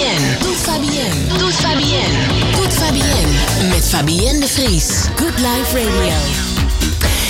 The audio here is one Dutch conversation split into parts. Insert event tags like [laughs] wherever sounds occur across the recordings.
Fabienne. Doet Fabienne. Doet Fabienne. Doet Fabienne. Met Fabienne de Vries. Good Life Radio.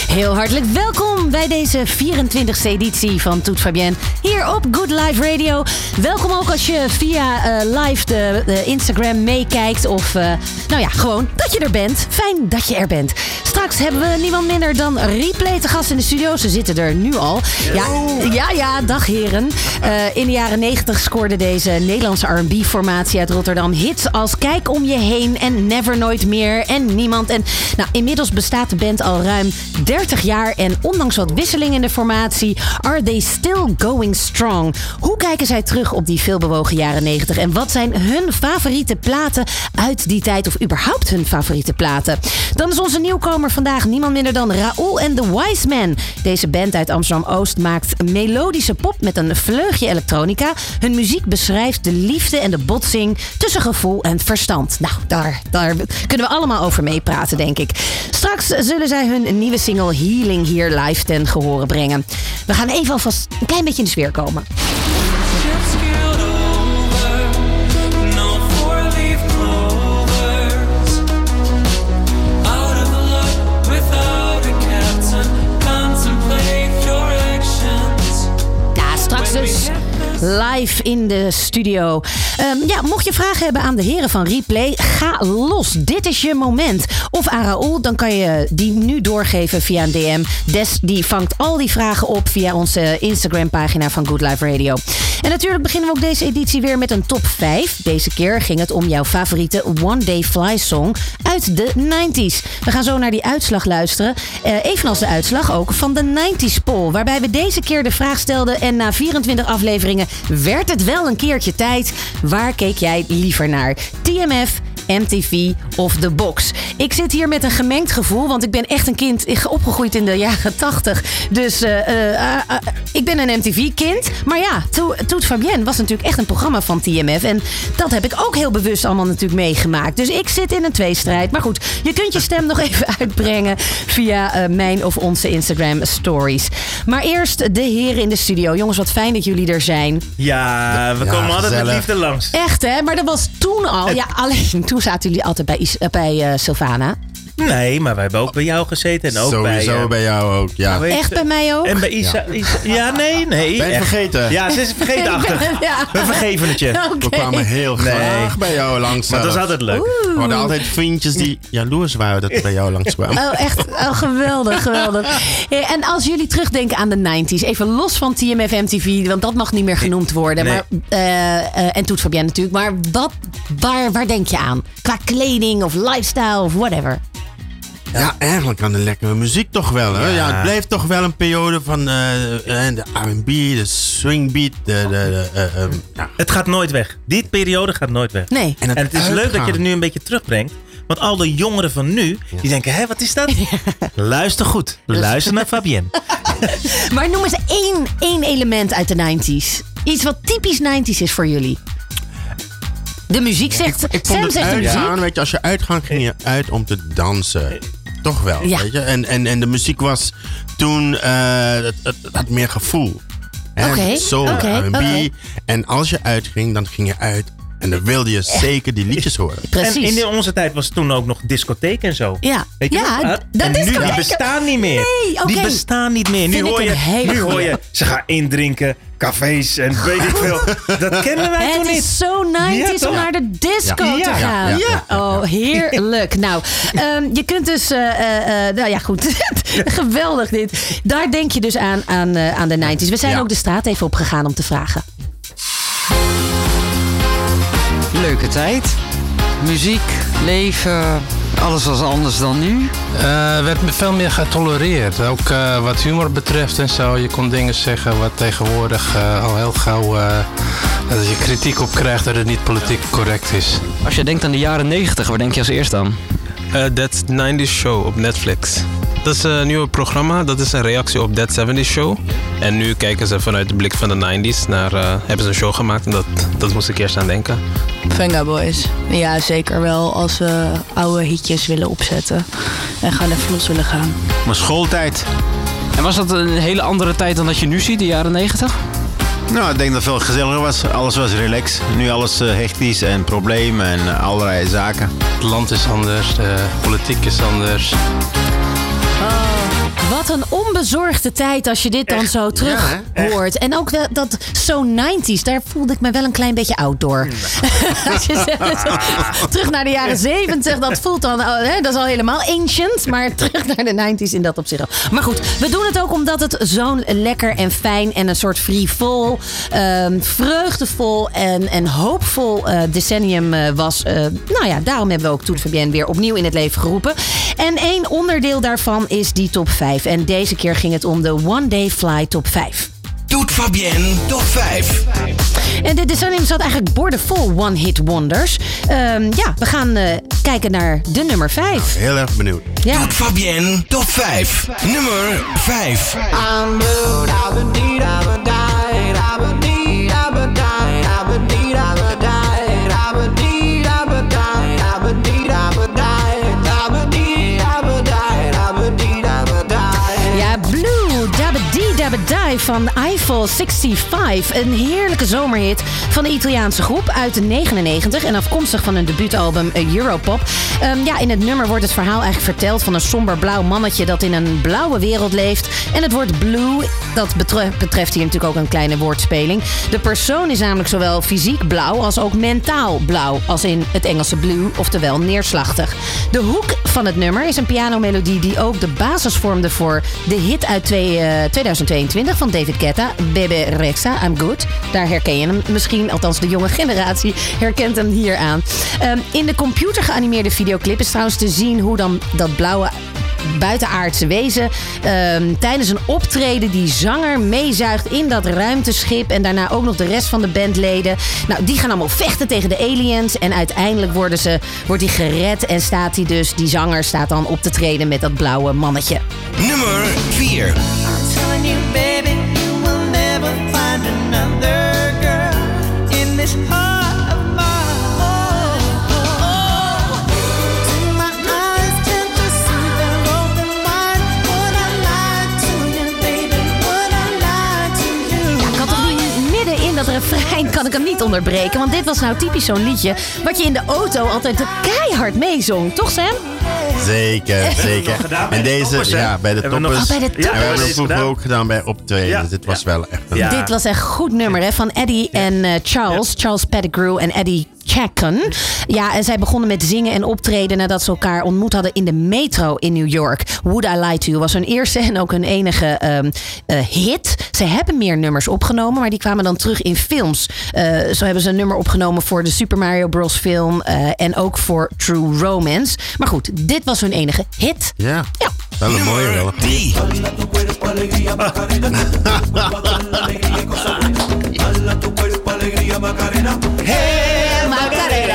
Heel hartelijk welkom bij deze 24e editie van Toet Fabienne hier op Good Life Radio. Welkom ook als je via eh, live de, de Instagram meekijkt of uh, nou ja, gewoon dat je er bent. Fijn dat je er bent. Straks hebben we niemand minder dan Replay te gast in de studio. Ze zitten er nu al. Ja, ja, ja dag heren. Uh, in de jaren 90 scoorde deze Nederlandse R&B-formatie uit Rotterdam hits als Kijk om je heen en Never Nooit meer en Niemand. En nou, inmiddels bestaat de band al ruim 30 jaar en ondanks wat wisseling in de formatie, are they still going strong? Hoe kijken zij terug op die veelbewogen jaren 90 en wat zijn hun favoriete platen uit die tijd of überhaupt hun favoriete platen? Dan is onze nieuwkomer vandaag niemand minder dan Raoul en The Wise Man. Deze band uit Amsterdam-Oost maakt melodische pop met een vleugje elektronica. Hun muziek beschrijft de liefde en de botsing tussen gevoel en verstand. Nou, daar, daar kunnen we allemaal over meepraten, denk ik. Straks zullen zij hun nieuwe single Healing hier live ten gehore brengen. We gaan even alvast een klein beetje in de sfeer komen. Live in de studio. Um, ja, mocht je vragen hebben aan de heren van Replay, ga los. Dit is je moment. Of aan Raoul, dan kan je die nu doorgeven via een DM. Des die vangt al die vragen op via onze Instagram-pagina van Good Life Radio. En natuurlijk beginnen we ook deze editie weer met een top 5. Deze keer ging het om jouw favoriete One Day Fly song uit de 90s. We gaan zo naar die uitslag luisteren. Uh, evenals de uitslag ook van de 90s poll. Waarbij we deze keer de vraag stelden en na 24 afleveringen werd het wel een keertje tijd. Waar keek jij liever naar? TMF, MTV of The Box. Ik zit hier met een gemengd gevoel, want ik ben echt een kind opgegroeid in de jaren 80. Dus uh, uh, uh, ik ben een MTV-kind. Maar ja, to Toet Fabienne was natuurlijk echt een programma van TMF. En dat heb ik ook heel bewust allemaal natuurlijk meegemaakt. Dus ik zit in een tweestrijd. Maar goed, je kunt je stem [laughs] nog even uitbrengen via mijn of onze Instagram stories. Maar eerst de heren in de studio. Jongens, wat fijn dat jullie er zijn. Ja, we komen altijd met liefde langs. Echt hè, maar dat was toen al. Ja, [laughs] alleen toen zaten jullie altijd bij, Is bij uh, Sylvana. Nee, maar wij hebben ook bij jou gezeten. En ook Sowieso bij, uh, bij jou ook, ja. Echt bij mij ook? En bij Isa. Ja, Isa, ja nee, nee. Ben je echt. vergeten? Ja, ze is vergeetachtig. [laughs] ja. We vergeven het je. [laughs] Okay. We kwamen heel graag nee. bij jou langs. Maar dat is altijd leuk. Oeh. We hadden altijd vriendjes die jaloers waren dat bij jou [laughs] langs kwamen. Oh, echt oh, geweldig, geweldig. En als jullie terugdenken aan de 90s, even los van TMF MTV, want dat mag niet meer genoemd worden. Nee. Maar, uh, uh, en Toet Fabienne natuurlijk. Maar wat, waar, waar denk je aan? Qua kleding of lifestyle of whatever? Ja, ja, eigenlijk aan de lekkere muziek toch wel. Hè? Ja. ja het blijft toch wel een periode van uh, de R&B, de swingbeat. De, de, uh, um, ja. Het gaat nooit weg. Die periode gaat nooit weg. Nee. En het, en het is leuk dat je het nu een beetje terugbrengt. Want al de jongeren van nu, die denken, hé, wat is dat? Luister goed. [laughs] Luister naar Fabienne. [laughs] maar noem eens één, één element uit de 90s. Iets wat typisch 90s is voor jullie. De muziek zegt. Ik, ik Sam vond het zegt de muziek. uitgaan, weet je, als je uitgang ging je uit om te dansen. Toch wel, Ja. weet je. En, en, en de muziek was toen, uh, het, het, het had meer gevoel. Oké, Soul, oké, R&B. oké. En als je uitging, dan ging je uit. En dan wilde je zeker die liedjes horen. [laughs] Precies. En in onze tijd was toen ook nog discotheek en zo. Ja, Weet je ja dat en is nu, die bestaan niet meer. Nee, oké. Die bestaan niet meer. Nu Vind hoor, je, hele nu hoor je, ze gaan indrinken, cafés en weet ik veel. [laughs] Dat kennen wij Het toen niet. is zo 90s Ja, om naar de disco Ja. te gaan. ja. Oh, heerlijk. nou, ehm, je kunt dus... eh, eh, eh, nou ja, goed. [laughs] Geweldig dit. Daar denk je dus aan, aan, eh, aan de 90s. We zijn Ja. ook de straat even opgegaan om te vragen. Leuke tijd. Muziek, leven, alles was anders dan nu. Uh, werd veel meer getolereerd. Ook uh, wat humor betreft en zo. Je kon dingen zeggen wat tegenwoordig uh, al heel gauw... dat je kritiek op krijgt dat het niet politiek correct is. Als je denkt aan de jaren 90, waar denk je als eerst aan? That's 90s Show op Netflix. Dat is een nieuw programma. Dat is een reactie op That 70s Show. En nu kijken ze vanuit de blik van de 90s naar... Uh, hebben ze een show gemaakt en dat, dat moest ik eerst aan denken. Venga Boys. Ja, zeker wel als we oude hitjes willen opzetten. En gewoon even los willen gaan. Mijn schooltijd. En was dat een hele andere tijd dan dat je nu ziet, de jaren 90? Nou, ik denk dat het veel gezelliger was. Alles was relaxed. Nu alles eh, hectisch en problemen en allerlei zaken. Het land is anders, de politiek is anders. Wat een onbezorgde tijd als je dit dan zo terug ja, hoort. En ook dat, dat zo 90s, daar voelde ik me wel een klein beetje oud door. [laughs] Als je zegt, zo, terug naar de jaren 70, dat voelt dan, hè, dat is al helemaal ancient. Maar terug naar de 90s in dat opzicht. Maar goed, we doen het ook omdat het zo'n lekker en fijn en een soort frivol, ehm, vreugdevol en, en hoopvol eh, decennium eh, was. Eh, nou ja, daarom hebben we ook Toet Fabienne weer opnieuw in het leven geroepen. En één onderdeel daarvan is die top 5. En deze keer ging het om de One Day Fly top 5. Doet Fabienne top 5. En dit decennium zat eigenlijk bordevol one-hit wonders. Ehm, ja, we gaan eh, kijken naar de nummer 5. Heel erg benieuwd. Ja. Doet Fabienne top 5. Nummer 5. Van Eiffel 65. Een heerlijke zomerhit van de Italiaanse groep uit de 99 en afkomstig van hun debuutalbum Europop. Ehm, ja, in het nummer wordt het verhaal eigenlijk verteld van een somber blauw mannetje dat in een blauwe wereld leeft. En het woord blue, dat betre- betreft hier natuurlijk ook een kleine woordspeling. De persoon is namelijk zowel fysiek blauw als ook mentaal blauw, als in het Engelse blue, oftewel neerslachtig. De hoek van het nummer is een pianomelodie die ook de basis vormde voor de hit uit twee, eh, 2022 van David Guetta, Bebe Rexha, I'm Good. Daar herken je hem misschien, althans de jonge generatie herkent hem hier aan. Ehm, in de computer geanimeerde videoclip is trouwens te zien hoe dan dat blauwe buitenaardse wezen ehm, tijdens een optreden die zanger meezuigt in dat ruimteschip en daarna ook nog de rest van de bandleden. Nou, die gaan allemaal vechten tegen de aliens en uiteindelijk worden ze, wordt hij gered en staat hij dus, die zanger staat dan op te treden met dat blauwe mannetje. Nummer 4. Kan toch niet midden in dat refrein kan ik hem niet onderbreken. Want dit was nou typisch zo'n liedje wat je in de auto altijd keihard meezong. Toch Sam? Zeker, zeker. En de deze, toppers, ja, bij de Hebben we nog- toppers. Oh, bij de En we hebben toppers. hem vroeger Gedaan. ook gedaan bij optreden. Ja, Dus dit was ja. wel echt een... Ja. Dit was echt goed nummer hè, van Eddie en eh, Charles. Charles Pettigrew en Eddie Chacon. Ja, en zij begonnen met zingen en optreden nadat ze elkaar ontmoet hadden in de metro in New York. Would I Lie To You was hun eerste en ook hun enige ehm, eh, hit. Ze hebben meer nummers opgenomen, maar die kwamen dan terug in films. Eh, zo hebben ze een nummer opgenomen voor de Super Mario Bros. film eh, en ook voor True Romance. Maar goed, dit was hun enige hit. Ja, Ja. wel een mooie wel. [laughs]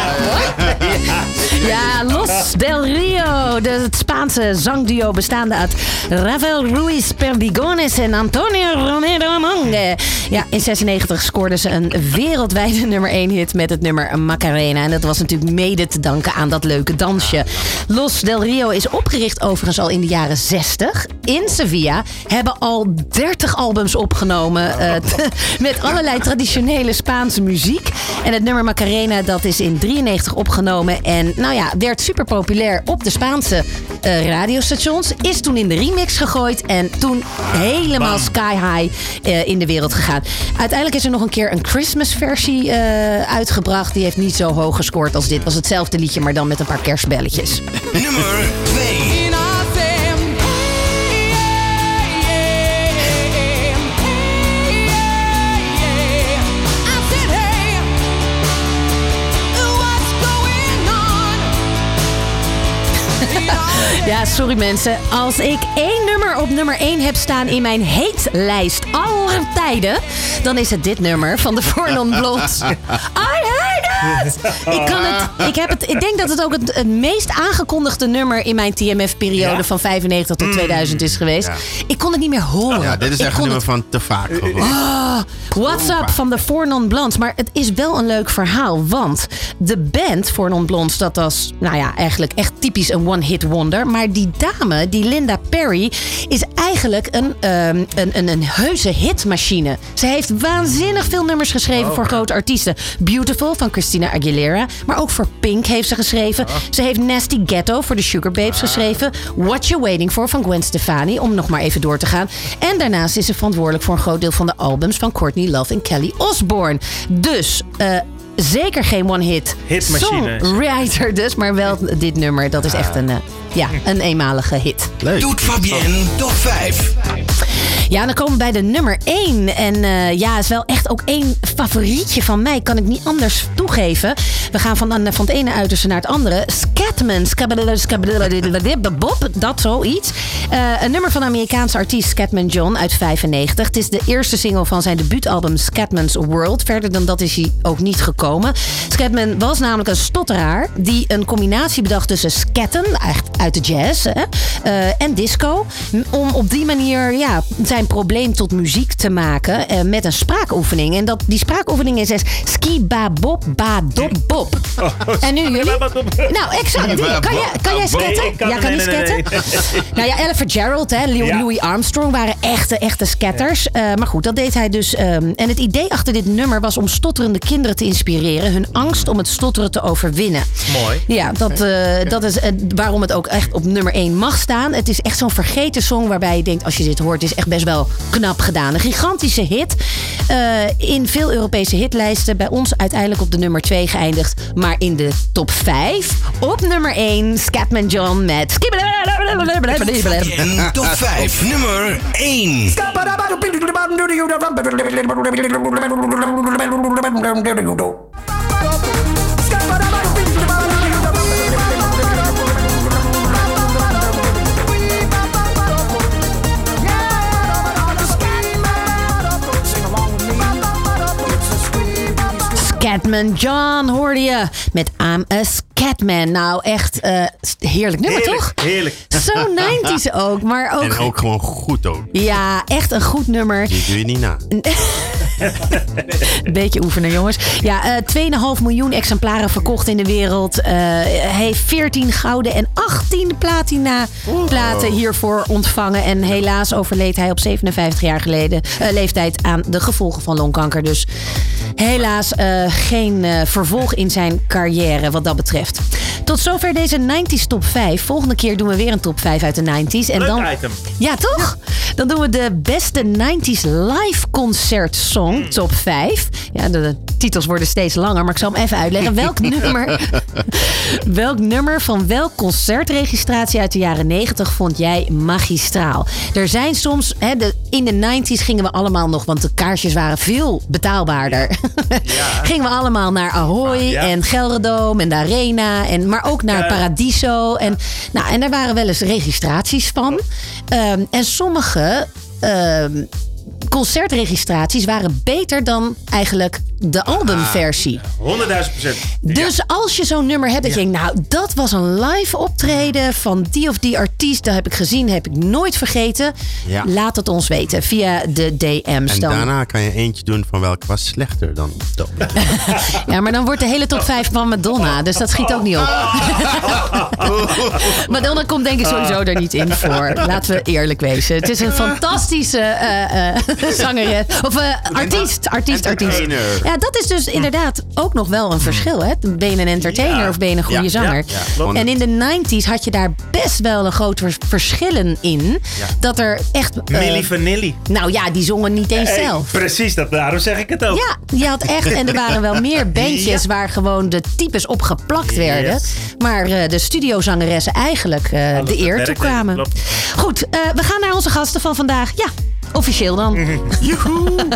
3. Ja, Los del Rio. De, het Spaanse zangduo bestaande uit Rafael Ruiz Perdigones en Antonio Romero Monge. Ja, in 96 scoorden ze een wereldwijde [laughs] nummer 1 hit met het nummer Macarena. En dat was natuurlijk mede te danken aan dat leuke dansje. Los del Rio is opgericht overigens al in de jaren 60 in Sevilla. Hebben al 30 albums opgenomen eh, [laughs] met allerlei traditionele Spaanse muziek. En het nummer Macarena dat is in 93 opgenomen en nou ja, werd super populair op de Spaanse eh, radiostations. Is toen in de remix gegooid en toen helemaal sky high eh, in de wereld gegaan. Uiteindelijk is er nog een keer een Christmas versie eh, uitgebracht. Die heeft niet zo hoog gescoord als dit. Was hetzelfde liedje, maar dan met een paar kerstbelletjes. Nummer 2. Ja, sorry mensen. Als ik één nummer op nummer 1 heb staan in mijn heetlijst aller tijden... dan is het dit nummer van de Four Non Blondes. [laughs] I Ik, kan het, ik, heb het, ik denk dat het ook het, het meest aangekondigde nummer in mijn TMF-periode Ja? van 95 tot Mm. 2000 is geweest. Ja. Ik kon het niet meer horen. Ja, dit is echt een nummer het- van te vaak gewoon. Ah, What's Up van de Four Non Blondes. Maar het is wel een leuk verhaal. Want de band Four Non Blondes, dat was nou ja, eigenlijk echt typisch een one-hit wonder. Maar die dame, die Linda Perry, is eigenlijk een, ehm, een, een, een heuse hitmachine. Ze heeft waanzinnig veel nummers geschreven voor grote artiesten. Beautiful van Christina Aguilera. Maar ook voor Pink heeft ze geschreven. Ze heeft Nasty Ghetto voor de Sugar Babes geschreven. What You Waiting For van Gwen Stefani. Om nog maar even door te gaan. En daarnaast is ze verantwoordelijk voor een groot deel van de albums van Courtney Love en Kelly Osbourne. Dus eh, zeker geen one-hit Hitmachine. songwriter dus. Maar wel dit nummer. Dat is echt een, eh, ja, een eenmalige hit. Doet Fabienne top 5. Ja, dan komen we bij de nummer 1. En eh, ja, is wel echt ook één favorietje van mij. Kan ik niet anders toegeven. We gaan van, van het ene uiterste naar het andere. Scatman. Bob, dat zoiets. Eh, een nummer van Amerikaanse artiest Scatman John uit 95. Het is de eerste single van zijn debuutalbum Scatman's World. Verder dan dat is hij ook niet gekomen. Scatman was namelijk een stotteraar die een combinatie bedacht tussen scatten, uit de jazz, hè, eh, en disco. Om op die manier ja, zijn probleem tot muziek te maken eh, met een spraakoefening. En dat, die spraakoefening is dus ski ba bob ba dop bob. En nu [laughs] jullie? Nou, exact. Kan jij, kan jij kan- ja, kan scatten? nee. Nou ja, Ella Fitzgerald, hè. Louis Armstrong waren echte, echte scatters. Eh, maar goed, dat deed hij dus. ehm, en het idee achter dit nummer was om stotterende kinderen te inspireren. Hun angst om het stotteren te overwinnen. Mooi. Ja, dat, eh, dat is eh, waarom het ook echt op nummer 1 mag staan. Het is echt zo'n vergeten song waarbij je denkt, als je dit hoort, is echt best wel knap gedaan. Een gigantische hit. in veel Europese hitlijsten. Bij ons uiteindelijk op de nummer 2 geëindigd. Maar in de top 5 op nummer 1 Scatman John met... Top 5. Nummer 1. Scatman John hoorde je met I'm a Scatman. Nou, echt eh, heerlijk nummer, toch? Heerlijk. [laughs] Zo 90s ook, maar ook... En ook gewoon goed ook. Ja, echt een goed nummer. Die doe je niet na. [laughs] Beetje oefenen, jongens. Ja, eh 2,5 miljoen exemplaren verkocht in de wereld. Eh, hij heeft 14 gouden en 18 platina platen hiervoor ontvangen. En helaas overleed hij op 57 jaar geleden leeftijd aan de gevolgen van longkanker. Dus helaas geen vervolg in zijn carrière wat dat betreft. Tot zover deze 90s top 5. Volgende keer doen we weer een top 5 uit de 90s. En Leuk dan, item. ja, toch? Dan doen we de beste 90s live concert song, top 5. Ja, de, de titels worden steeds langer, maar ik zal hem even uitleggen. Welk [laughs] nummer, [laughs] welk nummer van welk concertregistratie uit de jaren 90 vond jij magistraal? Er zijn soms, hè, de, in de 90s gingen we allemaal nog, want de kaarsjes waren veel betaalbaarder. [laughs] gingen we allemaal naar Ahoy Ja. en Gelredome en de Arena, en, maar ook naar. Paradiso. En, nou, en daar waren wel eens registraties van. Ehm, en sommige ehm, concertregistraties waren beter dan eigenlijk de albumversie. 100.000 procent. Dus als je zo'n nummer hebt dat je denkt, nou, dat was een live optreden van die of die artiest, dat heb ik gezien, heb ik nooit vergeten. Ja. Laat het ons weten via de DM's En dan. daarna kan je eentje doen van welke was slechter dan top. [laughs] Ja, maar dan wordt de hele top 5 van Madonna. Dus dat schiet ook niet op. [laughs] Madonna komt denk ik sowieso er niet in voor. Laten we eerlijk wezen. Het is een fantastische eh, eh, [laughs] zangeres. Of eh, artiest, artiest, artiest. Ja, dat is dus inderdaad ook nog wel een verschil. Hè? Ben je een entertainer Ja. of ben je een goede Ja, zanger? ja, en in de 90s had je daar best wel een groot vers- verschillen in. Dat er echt... Milli Vanilli. nou ja, die zongen niet eens Hey, zelf. precies, dat, daarom zeg ik het ook. Ja, je had echt. En er waren wel meer [laughs] bandjes waar gewoon de types op geplakt werden. Maar eh, de studiozangeressen eigenlijk de eer toekwamen. Goed, we gaan naar onze gasten van vandaag. Ja, Officieel dan. Mhm. [laughs] Joehoe!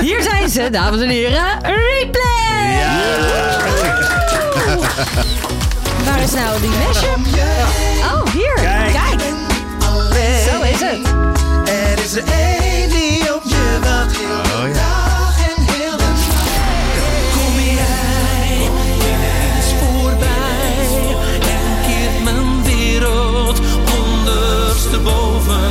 Hier zijn ze, dames en heren, replay! Ja, ja, ja. Waar is nou die meshup? Oh, hier, kijk! Zo is het. Er is de een die op je wacht, oh ja. Dag en kom je rij, bent voorbij. En keert mijn wereld onderste boven.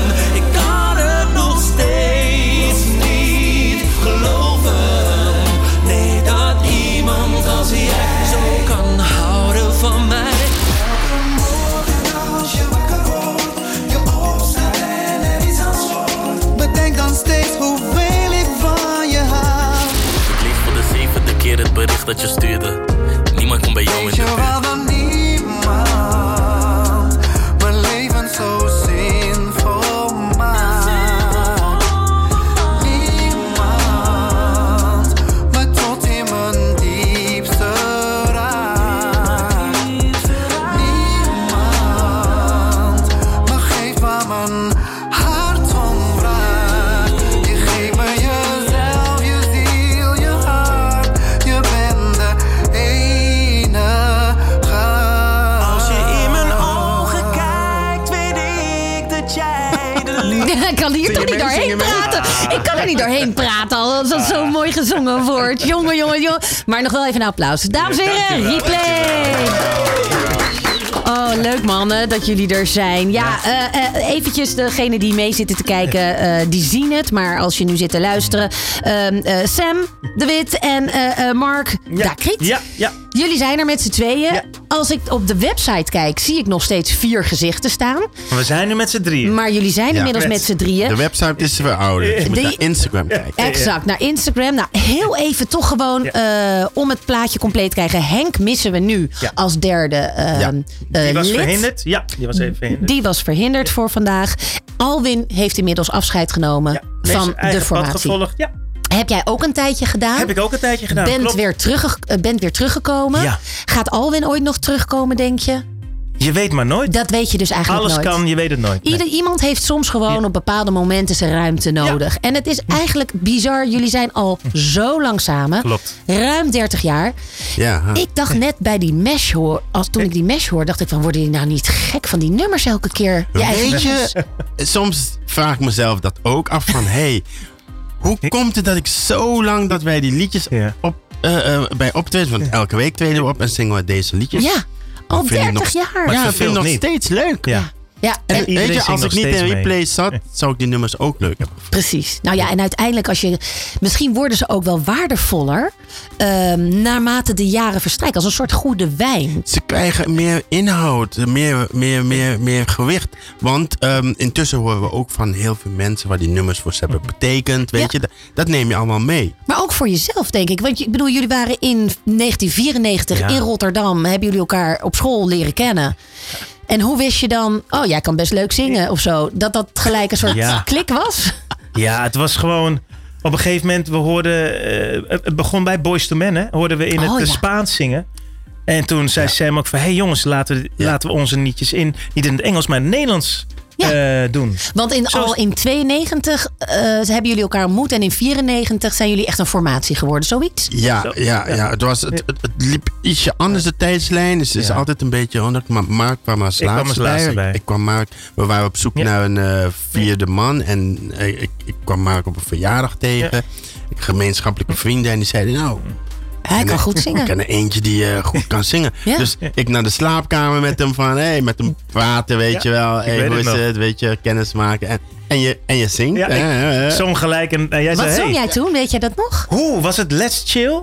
Dat je stuurde. Niemand komt bij jou in de buurt. Doorheen praten al als dat zo mooi gezongen wordt. [laughs] Jongen, jongen, jongen. Maar nog wel even een applaus. Dames en heren, replay. Oh, leuk mannen dat jullie er zijn. Ja, eh, eh, eventjes degene die mee zitten te kijken, eh, die zien het. Maar als je nu zit te luisteren. ehm, eh, Sam, De Wit en Mark Dakriet. Ja, ja. Jullie zijn er met z'n tweeën. Als ik op de website kijk, zie ik nog steeds vier gezichten staan. Maar we zijn nu met z'n drieën. Maar jullie zijn Ja. inmiddels met z'n drieën. De website is verouderd. Je moet naar Instagram kijken. Exact, naar Instagram. Nou, heel even toch gewoon eh, om het plaatje compleet te krijgen. Henk missen we nu Ja. als derde eh, Ja. eh, Die was lid. verhinderd. Ja, die was even verhinderd. Die was verhinderd voor vandaag. Alwin heeft inmiddels afscheid genomen van de pad formatie. gevolgd. Ja, Heb jij ook een tijdje gedaan? heb ik ook een tijdje gedaan. Bent klopt. weer, terug, eh, bent weer teruggekomen. Ja. Gaat Alwin ooit nog terugkomen, denk je? Je weet maar nooit. Dat weet je dus eigenlijk Alles nooit. kan, je weet het nooit. Nee. Ieder, iemand heeft soms gewoon op bepaalde momenten zijn ruimte nodig. En het is eigenlijk bizar. Jullie zijn al zo lang samen. Klopt. Ruim 30 jaar. Ja. Ik dacht net bij die mesh hoor. Als toen ik die mesh hoor, dacht ik van worden jullie nou niet gek van die nummers elke keer? Je eigen Weet je, soms vraag ik mezelf dat ook af van... hey, hoe komt het dat ik zo lang dat wij die liedjes op, eh, eh, bij optreden... want elke week treden we op en zingen we deze liedjes. Ja, al Dat vind ik 30 nog- jaar. Ja, het dat vind ik nog steeds leuk. Ja. Ja, En, en- weet je, als ik niet in replay zat, zou ik die nummers ook leuk hebben. Precies. Nou ja, en uiteindelijk als je... Misschien worden ze ook wel waardevoller... ehm, naarmate de jaren verstrijken. Als een soort goede wijn. Ze krijgen meer inhoud, meer, meer, meer, meer gewicht. Want ehm, intussen horen we ook van heel veel mensen waar die nummers voor ze hebben betekend. Weet je, dat, dat neem je allemaal mee. Maar ook voor jezelf, denk ik. Want je- ik bedoel, jullie waren in 1994 Ja. in Rotterdam. Hebben jullie elkaar op school leren kennen. En hoe wist je dan... Oh, jij kan best leuk zingen of zo. Dat dat gelijk een soort Ja. klik was? Ja, het was gewoon... Op een gegeven moment, we hoorden... eh, het begon bij Boys to Men, hè. Hoorden we in het Oh, ja. Spaans zingen. En toen zei Sam ook van... Hé hey jongens, laten we, laten we onze liedjes in... Niet in het Engels, maar in het Nederlands eh, doen. Want in, al in 92 eh, hebben jullie elkaar ontmoet. En in 94 zijn jullie echt een formatie geworden. Zoiets? Ja, ja, ja. Het, was, het, het, het liep ietsje anders de tijdslijn. Dus het is Ja. altijd een beetje anders. Maar Mark kwam als Ik kwam laatste, als laatste bij. bij. Ik kwam Mark, we waren op zoek naar een eh, vierde man. En ik, ik kwam Mark op een verjaardag tegen. Ik gemeenschappelijke vrienden. En die zeiden nou... Hij en, kan goed [laughs] zingen. Ik ken er eentje die eh, goed kan zingen. Ja. Dus ik naar de slaapkamer met hem van... Hey, met hem praten, weet Ja, je wel. Hey, weet hoe het is nog. het? Weet je, kennis maken. En, en, je, en je zingt. Ja, ik zong gelijk en, en jij Wat zei... zong hey, jij toen? Weet jij dat nog? Hoe was het Let's Chill?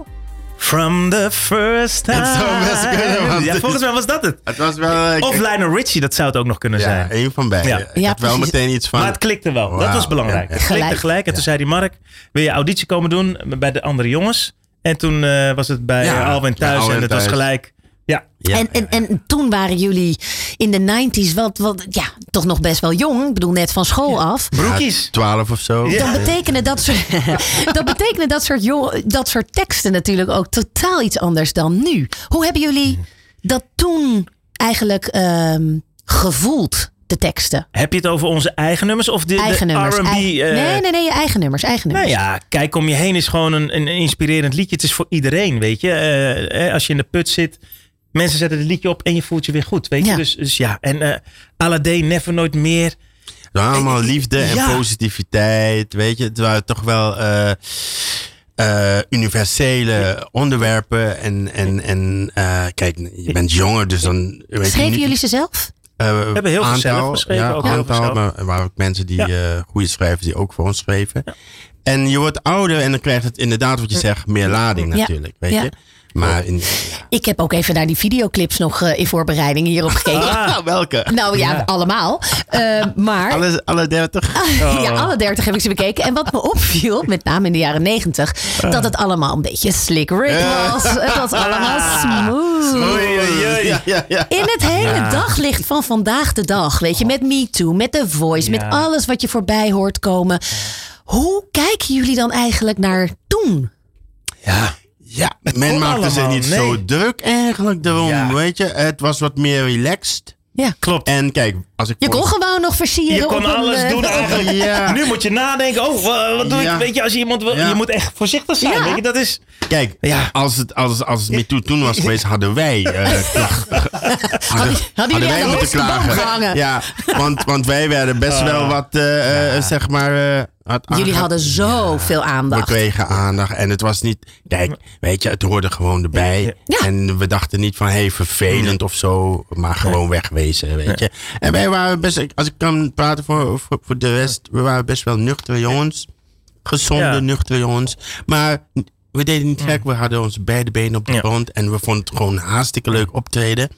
From the first time. Het zou best kunnen, want- Ja, volgens mij was dat het. Het was wel... eh, Of Lionel Richie, dat zou het ook nog kunnen Ja, zijn. één van beide. Ja. Ik Ja, had wel meteen iets van... Maar het klikte wel. Dat was belangrijk. Ja, Het klikte gelijk. En toen zei die Mark, wil je auditie komen doen bij de andere jongens? En toen eh, was het bij Ja, Alwin thuis Alwin en het was gelijk... Ja, Ja, en, en, en toen waren jullie in de 90s wat, wat, ja, toch nog best wel jong. Ik bedoel, net van school af. broekies. 12 of zo. Ja. Dan betekenen dat soort, [laughs] dat betekenen dat soort, jong, dat soort teksten natuurlijk ook totaal iets anders dan nu. Hoe hebben jullie dat toen eigenlijk ehm, gevoeld, de teksten? Heb je het over onze eigen nummers of de, eigen de nummers. R&B? Eigen- eh, nee, nee, nee, je eigen nummers. Eigen Nou nummers. ja, kijk om je heen is gewoon een, een inspirerend liedje. Het is voor iedereen, weet je. Eh, eh, als je in de put zit, mensen zetten het liedje op en je voelt je weer goed, weet je. Ja. Dus, dus ja, en eh Aladdin, Never Nooit Meer. Allemaal liefde en Ja. positiviteit. Weet je, het waren toch wel eh, eh, universele onderwerpen. En, en, en eh, kijk, je bent jonger, dus dan. Weet Schreven jullie ze zelf? Eh, We hebben heel veel aantal, zelf geschreven, Ja, ook heel veel aantal, zelf. maar waren ook mensen die Ja. eh, goede schrijvers die ook voor ons schreven. En je wordt ouder en dan krijgt het inderdaad wat je zegt, meer lading natuurlijk. Weet Ja. je? Maar in, Ik heb ook even naar die videoclips nog eh, in voorbereiding hierop gekeken. Ah, [laughs] welke? Nou ja, Ja. allemaal. Eh, maar alle, alle 30? [laughs] ja, alle 30 heb ik ze bekeken. En wat me opviel, met name in de jaren 90, dat het allemaal een beetje slick Rick was. Het was allemaal smooth. Ja, ja, ja. In het hele Ja. daglicht van vandaag de dag, weet je, met Me Too, met The Voice, met alles wat je voorbij hoort komen. Hoe kijken jullie dan eigenlijk naar toen? Ja, men kon maakte zich niet nee. zo druk eigenlijk daarom, weet je. Het was wat meer relaxed. Ja. Klopt. En kijk, als ik... Je kon gewoon nog versieren. Je kon een, alles eh, doen [laughs] eigenlijk. Ja. Nu moet je nadenken. Oh, wa- wat doe Ja. ik? Weet je, als je iemand wil, Ja. je moet echt voorzichtig zijn. Ja. Weet je, dat is. Kijk, als het, als, als het MeToo toen was [laughs] geweest, hadden wij... eh, [laughs] toch- hadden, hoogste boom gehangen? Ja, want, want wij werden best wel wat, eh, eh, zeg maar... had Jullie hadden zoveel We aandacht. kregen aandacht en het was niet... Kijk, weet je, het hoorde gewoon erbij. En we dachten niet van, hé, hey, vervelend of zo. Maar gewoon wegwezen, weet je. En wij waren best... Als ik kan praten voor, voor, voor de rest... We waren best wel nuchtere jongens. Gezonde, Ja. nuchtere jongens. Maar we deden niet gek. We hadden onze beide benen op de grond. En we vonden het gewoon hartstikke leuk optreden.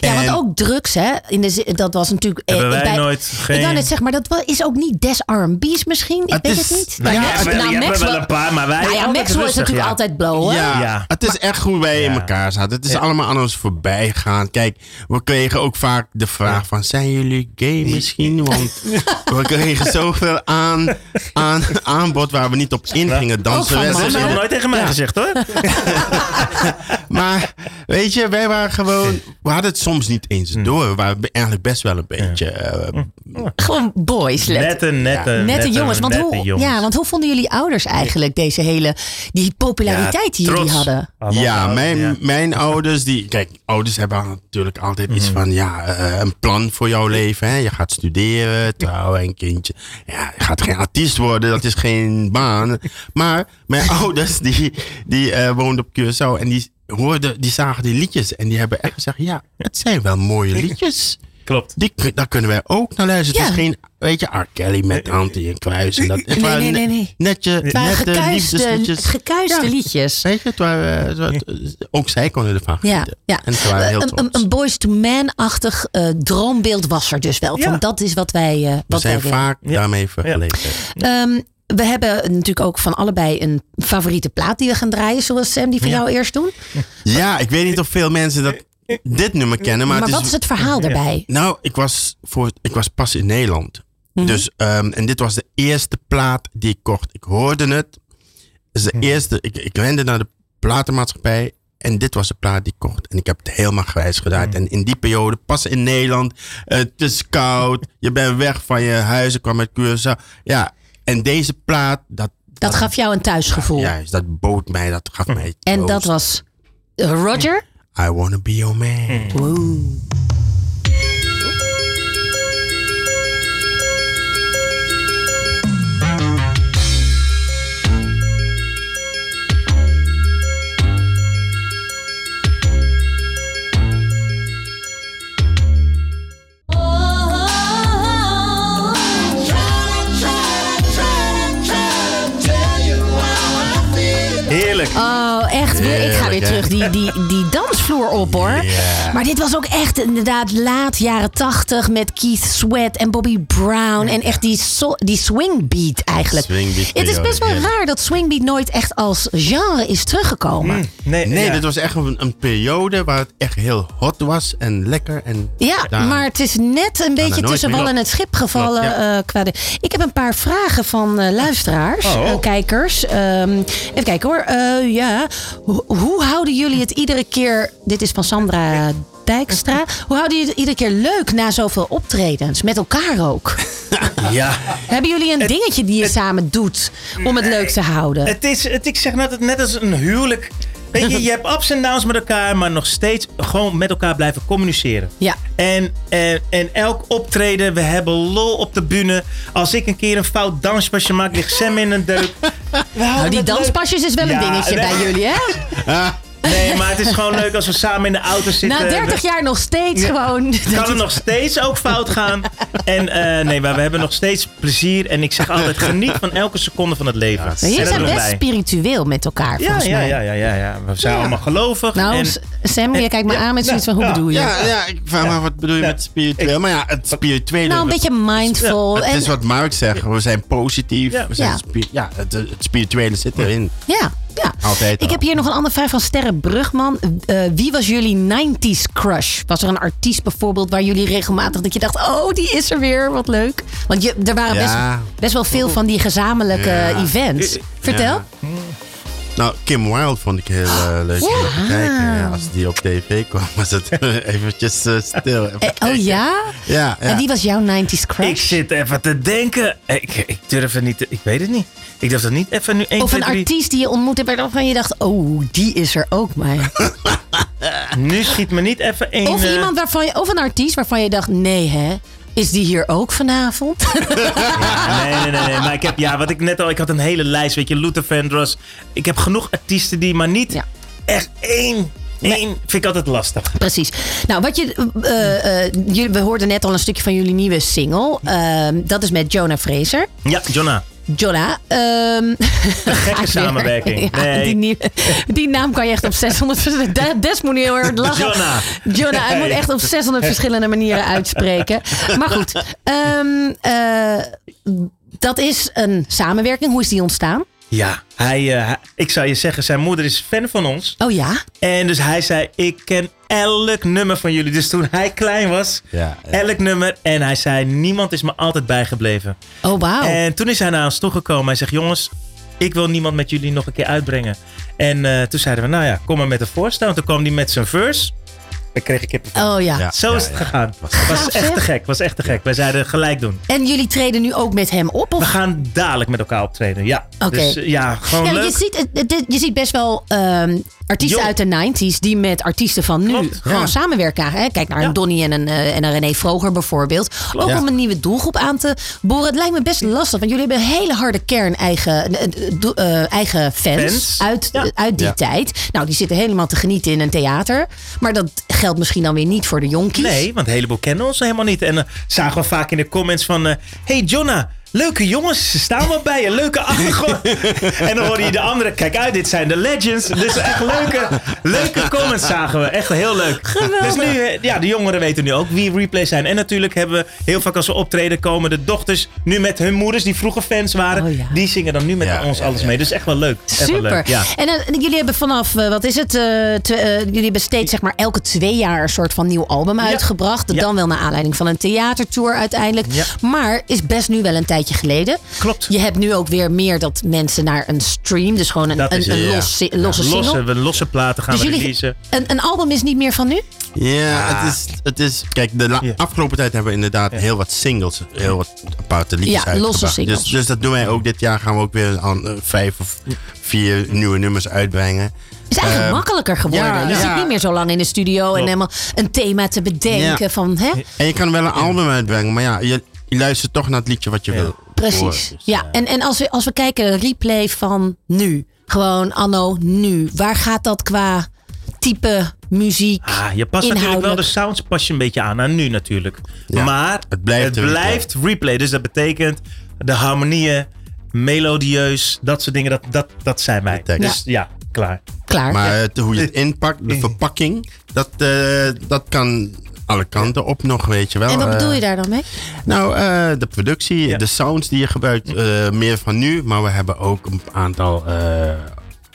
Ja, want ook drugs, hè? In de, zin- dat was natuurlijk. Hebben wij bij- nooit Ik geen- wou net zeggen, maar dat is ook niet des R&B's misschien. Ik weet is- het niet. Ja, Nou, het- Max- je nou, er wel een paar, maar wij Nou ja, altijd Maxwell is natuurlijk ja. altijd blowen. Ja, Ja. het is echt hoe wij in elkaar zaten. Het is allemaal aan ons voorbij gegaan. Kijk, we kregen ook vaak de vraag van... zijn jullie gay misschien? Want we kregen zoveel aan, aan, aanbod waar we niet op in gingen dansen. Dat We- hebben ze nog nooit tegen mij Ja. gezegd hoor. [laughs] Maar weet je, wij waren gewoon... We hadden het soms niet eens Hm. door. We waren be- eigenlijk best wel een beetje... eh, Gewoon boys. let- Nette, nette, Nette, nette, jongens. Want nette hoe, jongens. Ja, want hoe vonden jullie ouders eigenlijk deze hele die populariteit die jullie hadden? Ja, mijn, mijn ouders, die. Kijk, ouders hebben natuurlijk altijd iets van. Ja, eh, een plan voor jouw leven. Hè? Je gaat studeren, trouwen, een kindje. Ja, je gaat geen artiest worden, dat is geen baan. Maar mijn [laughs] ouders, die, die eh, woonden op Curaçao en die hoorden, die zagen die liedjes. En die hebben echt gezegd: ja, het zijn wel mooie liedjes. Klopt. Die, daar kunnen wij ook naar luisteren. Het Ja. is geen, weet je, R. Kelly met Antie en Kruis. En dat, het Nee, nee, nee, ne- nee. Het waren nette gekuiste, liefdesliedjes. gekuiste Ja. liedjes. Weet je, het waren, het waren- ook zij konden ervan Ja, genieten. ja. En ze waren heel een, trots. een, een boys to man-achtig eh, droombeeld was er dus wel. Ja. Van dat is wat wij. eh We wat zijn wij willen. vaak daarmee vergeleken. Ehm, we hebben natuurlijk ook van allebei een favoriete plaat die we gaan draaien. Zullen we Sam die van jou eerst doen? Ja, ik weet niet of veel mensen dat, dit nummer kennen. Maar, Maar, wat is het verhaal daarbij? Nou, ik was, voor, ik was pas in Nederland. Mhm. Dus, ehm, en dit was de eerste plaat die ik kocht. Ik hoorde het. De eerste. Ik, ik rende naar de platenmaatschappij. En dit was de plaat die ik kocht. En ik heb het helemaal grijs gedraaid. En in die periode, pas in Nederland. Het is koud. [laughs] Je bent weg van je huis. Ik kwam uit Curaçao. Ja, en deze plaat, dat, Dat gaf jou een thuisgevoel. juist, dat bood mij, dat gaf mij en dat was eh, Roger. I wanna be your man. Heerlijk. Oh, echt weer. Ik ga weer hè? terug die, die, die dansvloer op hoor. Maar dit was ook echt inderdaad laat jaren tachtig met Keith Sweat en Bobby Brown. En echt die, so- die swingbeat eigenlijk. Swingbeat Het is best wel raar dat swingbeat nooit echt als genre is teruggekomen. Mm, Nee, Nee, ja. dit was echt een, een periode waar het echt heel hot was en lekker. En Ja, daar- maar het is net een beetje tussen wal en het schip gevallen. Klopt, ja. eh, qua de... Ik heb een paar vragen van eh, luisteraars, Oh. eh, kijkers. Ehm, even kijken hoor. Eh, ja. Ho- hoe houden jullie het iedere keer... Dit is van Sandra Dijkstra. Hoe houden jullie het iedere keer leuk na zoveel optredens? Met elkaar ook. [laughs] Ja. Hebben jullie een dingetje die je samen doet om het leuk te houden? Het is, het, ik zeg net, het net als een huwelijk. Weet je, je hebt ups en downs met elkaar, maar nog steeds gewoon met elkaar blijven communiceren. Ja. En, en, en elk optreden, we hebben lol op de bühne. Als ik een keer een fout danspasje maak, ligt Sam in een deuk. [laughs] Nou, die leuk. danspasjes is wel een Ja, dingetje nee. bij jullie, hè? [laughs] Nee, maar het is gewoon leuk als we samen in de auto zitten. Na 30 jaar nog steeds Ja. gewoon. [laughs] Kan het nog steeds ook fout gaan. En eh, nee, maar we hebben nog steeds plezier. En ik zeg altijd, geniet van elke seconde van het leven. Maar En Jullie zijn best spiritueel met elkaar, Ja, volgens ja, mij. ja, ja, ja, ja. We zijn Ja. allemaal gelovig. Nou, en, Sam, je kijkt me aan met zoiets van, hoe ja. bedoel je? Ja, ja, ik vraag me wat bedoel je met spiritueel? Maar ja, het spirituele... Nou, een beetje mindful. Het en, is wat Mark zegt, we zijn positief. We zijn Ja. spi- ja het, het spirituele zit erin. ja, ja. Altijd Ik heb hier nog een andere vraag van Sterre Brugman. Eh, wie was jullie 90s crush? Was er een artiest bijvoorbeeld waar jullie regelmatig dat je dacht, oh, die is er weer, wat leuk. Want je, er waren Ja. best, best wel veel van die gezamenlijke Ja. events. Vertel. Ja. Nou, Kim Wilde vond ik heel eh, leuk om te kijken. Ja, als die op tv kwam, was het [laughs] eventjes eh, stil. Even Eh, oh ja? Ja, ja. En die was jouw 90s crush? Ik zit even te denken. Ik, ik durf het niet. te- Ik weet het niet. Ik durf dat niet even nu 1, Of 2, een 3. artiest die je ontmoet hebt waarvan je dacht, oh, die is er ook maar. [laughs] Nu schiet me niet even één. Of iemand waarvan je, of een artiest waarvan je dacht, nee hè, is die hier ook vanavond? [laughs] Ja, nee, nee, nee, nee. Maar ik heb, ja, wat ik net al, ik had een hele lijst, weet je, Luther Vandross. Ik heb genoeg artiesten die, maar niet echt één. Één vind ik altijd lastig. Precies. Nou, wat je, eh, eh, we hoorden net al een stukje van jullie nieuwe single. Ehm, dat is met Jonah Fraser. Ja, Jonna. Jonah. ehm gekke [laughs] samenwerking. [laughs] Ja, Nee. die, nieuwe- die naam kan je echt op [laughs] 600 verschillende... De- Des moet heel erg lachen. Jonah. Jonah, hij moet echt op 600 verschillende manieren uitspreken. Maar goed. ehm, eh, dat is een samenwerking. Hoe is die ontstaan? Ja, hij, eh, hij- ik zou je zeggen, zijn moeder is fan van ons. Oh ja? En dus hij zei, ik ken elk nummer van jullie. Dus toen hij klein was, Ja, elk nummer. En hij zei, niemand is me altijd bijgebleven. Oh, wauw. En toen is hij naar ons toegekomen. Hij zegt, jongens, ik wil niemand met jullie nog een keer uitbrengen. En eh, toen zeiden we, nou ja, kom maar met een voorstel. En toen kwam hij met zijn verse. Dan kreeg ik kippenvel. Oh ja. Zo is het gegaan. Het was echt te gek. was echt te gek. Wij zeiden gelijk doen. En jullie treden nu ook met hem op? Of? We gaan dadelijk met elkaar optreden. Ja. Oké. Dus eh, ja, gewoon Ja, leuk. je, ziet, je ziet best wel ehm, artiesten uit de 90s die met artiesten van nu Klopt, gewoon ja. samenwerken. Hè? Kijk naar een Donny en een, eh, en een René Vroger bijvoorbeeld. Ook Ja. om een nieuwe doelgroep aan te boren. Het lijkt me best lastig, want jullie hebben een hele harde kern eigen, eh, eh, eigen fans, Fans. Uit, Ja. uit die Ja. tijd. Nou, die zitten helemaal te genieten in een theater. Maar dat geldt misschien dan weer niet voor de jonkies. Nee, want een heleboel kennen ons helemaal niet. En dan zagen we vaak in de comments van... eh, hey Jonna, leuke jongens, ze staan wel bij je. Leuke achtergrond. [laughs] en dan hoorde je de anderen... Kijk uit, dit zijn de legends. Dus echt leuke, leuke comments zagen we. Echt heel leuk. Dus nu, eh, ja, de jongeren weten nu ook wie replays zijn. En natuurlijk hebben we heel vaak als we optreden... komen de dochters nu met hun moeders... die vroeger fans waren. Oh ja. Die zingen dan nu met Ja, ons ja, alles mee. Dus echt wel leuk. Echt wel Super. leuk. Ja. En eh, jullie hebben vanaf, eh, wat is het? jullie hebben steeds zeg maar elke twee jaar een soort van nieuw album uitgebracht. Ja. Dan wel naar aanleiding van een theatertour uiteindelijk. Ja. Maar is best nu wel een tijdje geleden. Klopt. Je hebt nu ook weer meer dat mensen naar een stream, dus gewoon een, Dat een, is een ja. los, losse Ja, single. losse, losse platen gaan Dus we jullie- releasen. Een, een album is niet meer van nu? Ja, het is, het is. Kijk, de afgelopen tijd hebben we inderdaad heel wat singles, heel wat aparte liedjes Ja, losse uitgebracht. singles. Dus, dus dat doen wij ook dit jaar. Gaan we ook weer aan, eh, vijf of vier nieuwe nummers uitbrengen. Het is eigenlijk Ehm, makkelijker geworden. ja, je ja. zit niet meer zo lang in de studio en helemaal een thema te bedenken Ja. van hè? En je kan wel een album uitbrengen, maar ja, je, je luistert toch naar het liedje wat je wil. horen. Precies. Dus, Ja, en, en als, we, als we kijken, replay van nu. Gewoon anno nu. Waar gaat dat qua type muziek? Ah, je past natuurlijk wel de sounds pas je een beetje aan aan nu natuurlijk. Ja, maar het blijft het replay. blijft replay. Dus dat betekent de harmonieën, melodieus, dat soort dingen, dat, dat, dat zijn wij. Dus ja, klaar. Klaar. Maar het- hoe je het inpakt, de verpakking, dat, eh, dat kan alle kanten op nog, weet je wel. en wat bedoel Eh, je daar dan mee? Nou, eh, de productie, Ja. de sounds die je gebruikt, eh, meer van nu. Maar we hebben ook een aantal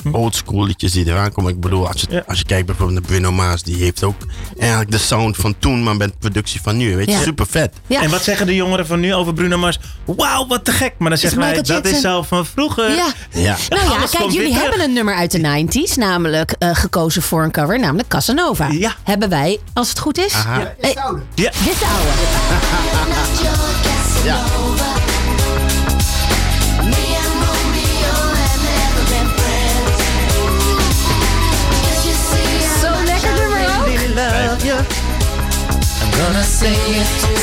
eh oldschool liedjes die eraan komen. Ik bedoel, als je, Ja. als je kijkt bijvoorbeeld naar Bruno Mars, die heeft ook eigenlijk de sound van toen, maar met productie van nu. Weet je, Ja. super vet. Ja. En wat zeggen de jongeren van nu over Bruno Mars? Wauw, wat te gek. Maar dan zeggen wij, dat is al van vroeger. Ja. Ja. Nou ja, Alles kijk, jullie hebben een nummer uit de 90s, namelijk eh, gekozen voor een cover, namelijk Casanova. Ja. Hebben wij, als het goed is. Aha. Eh, Ja. Dit is de oude. [laughs] Ja.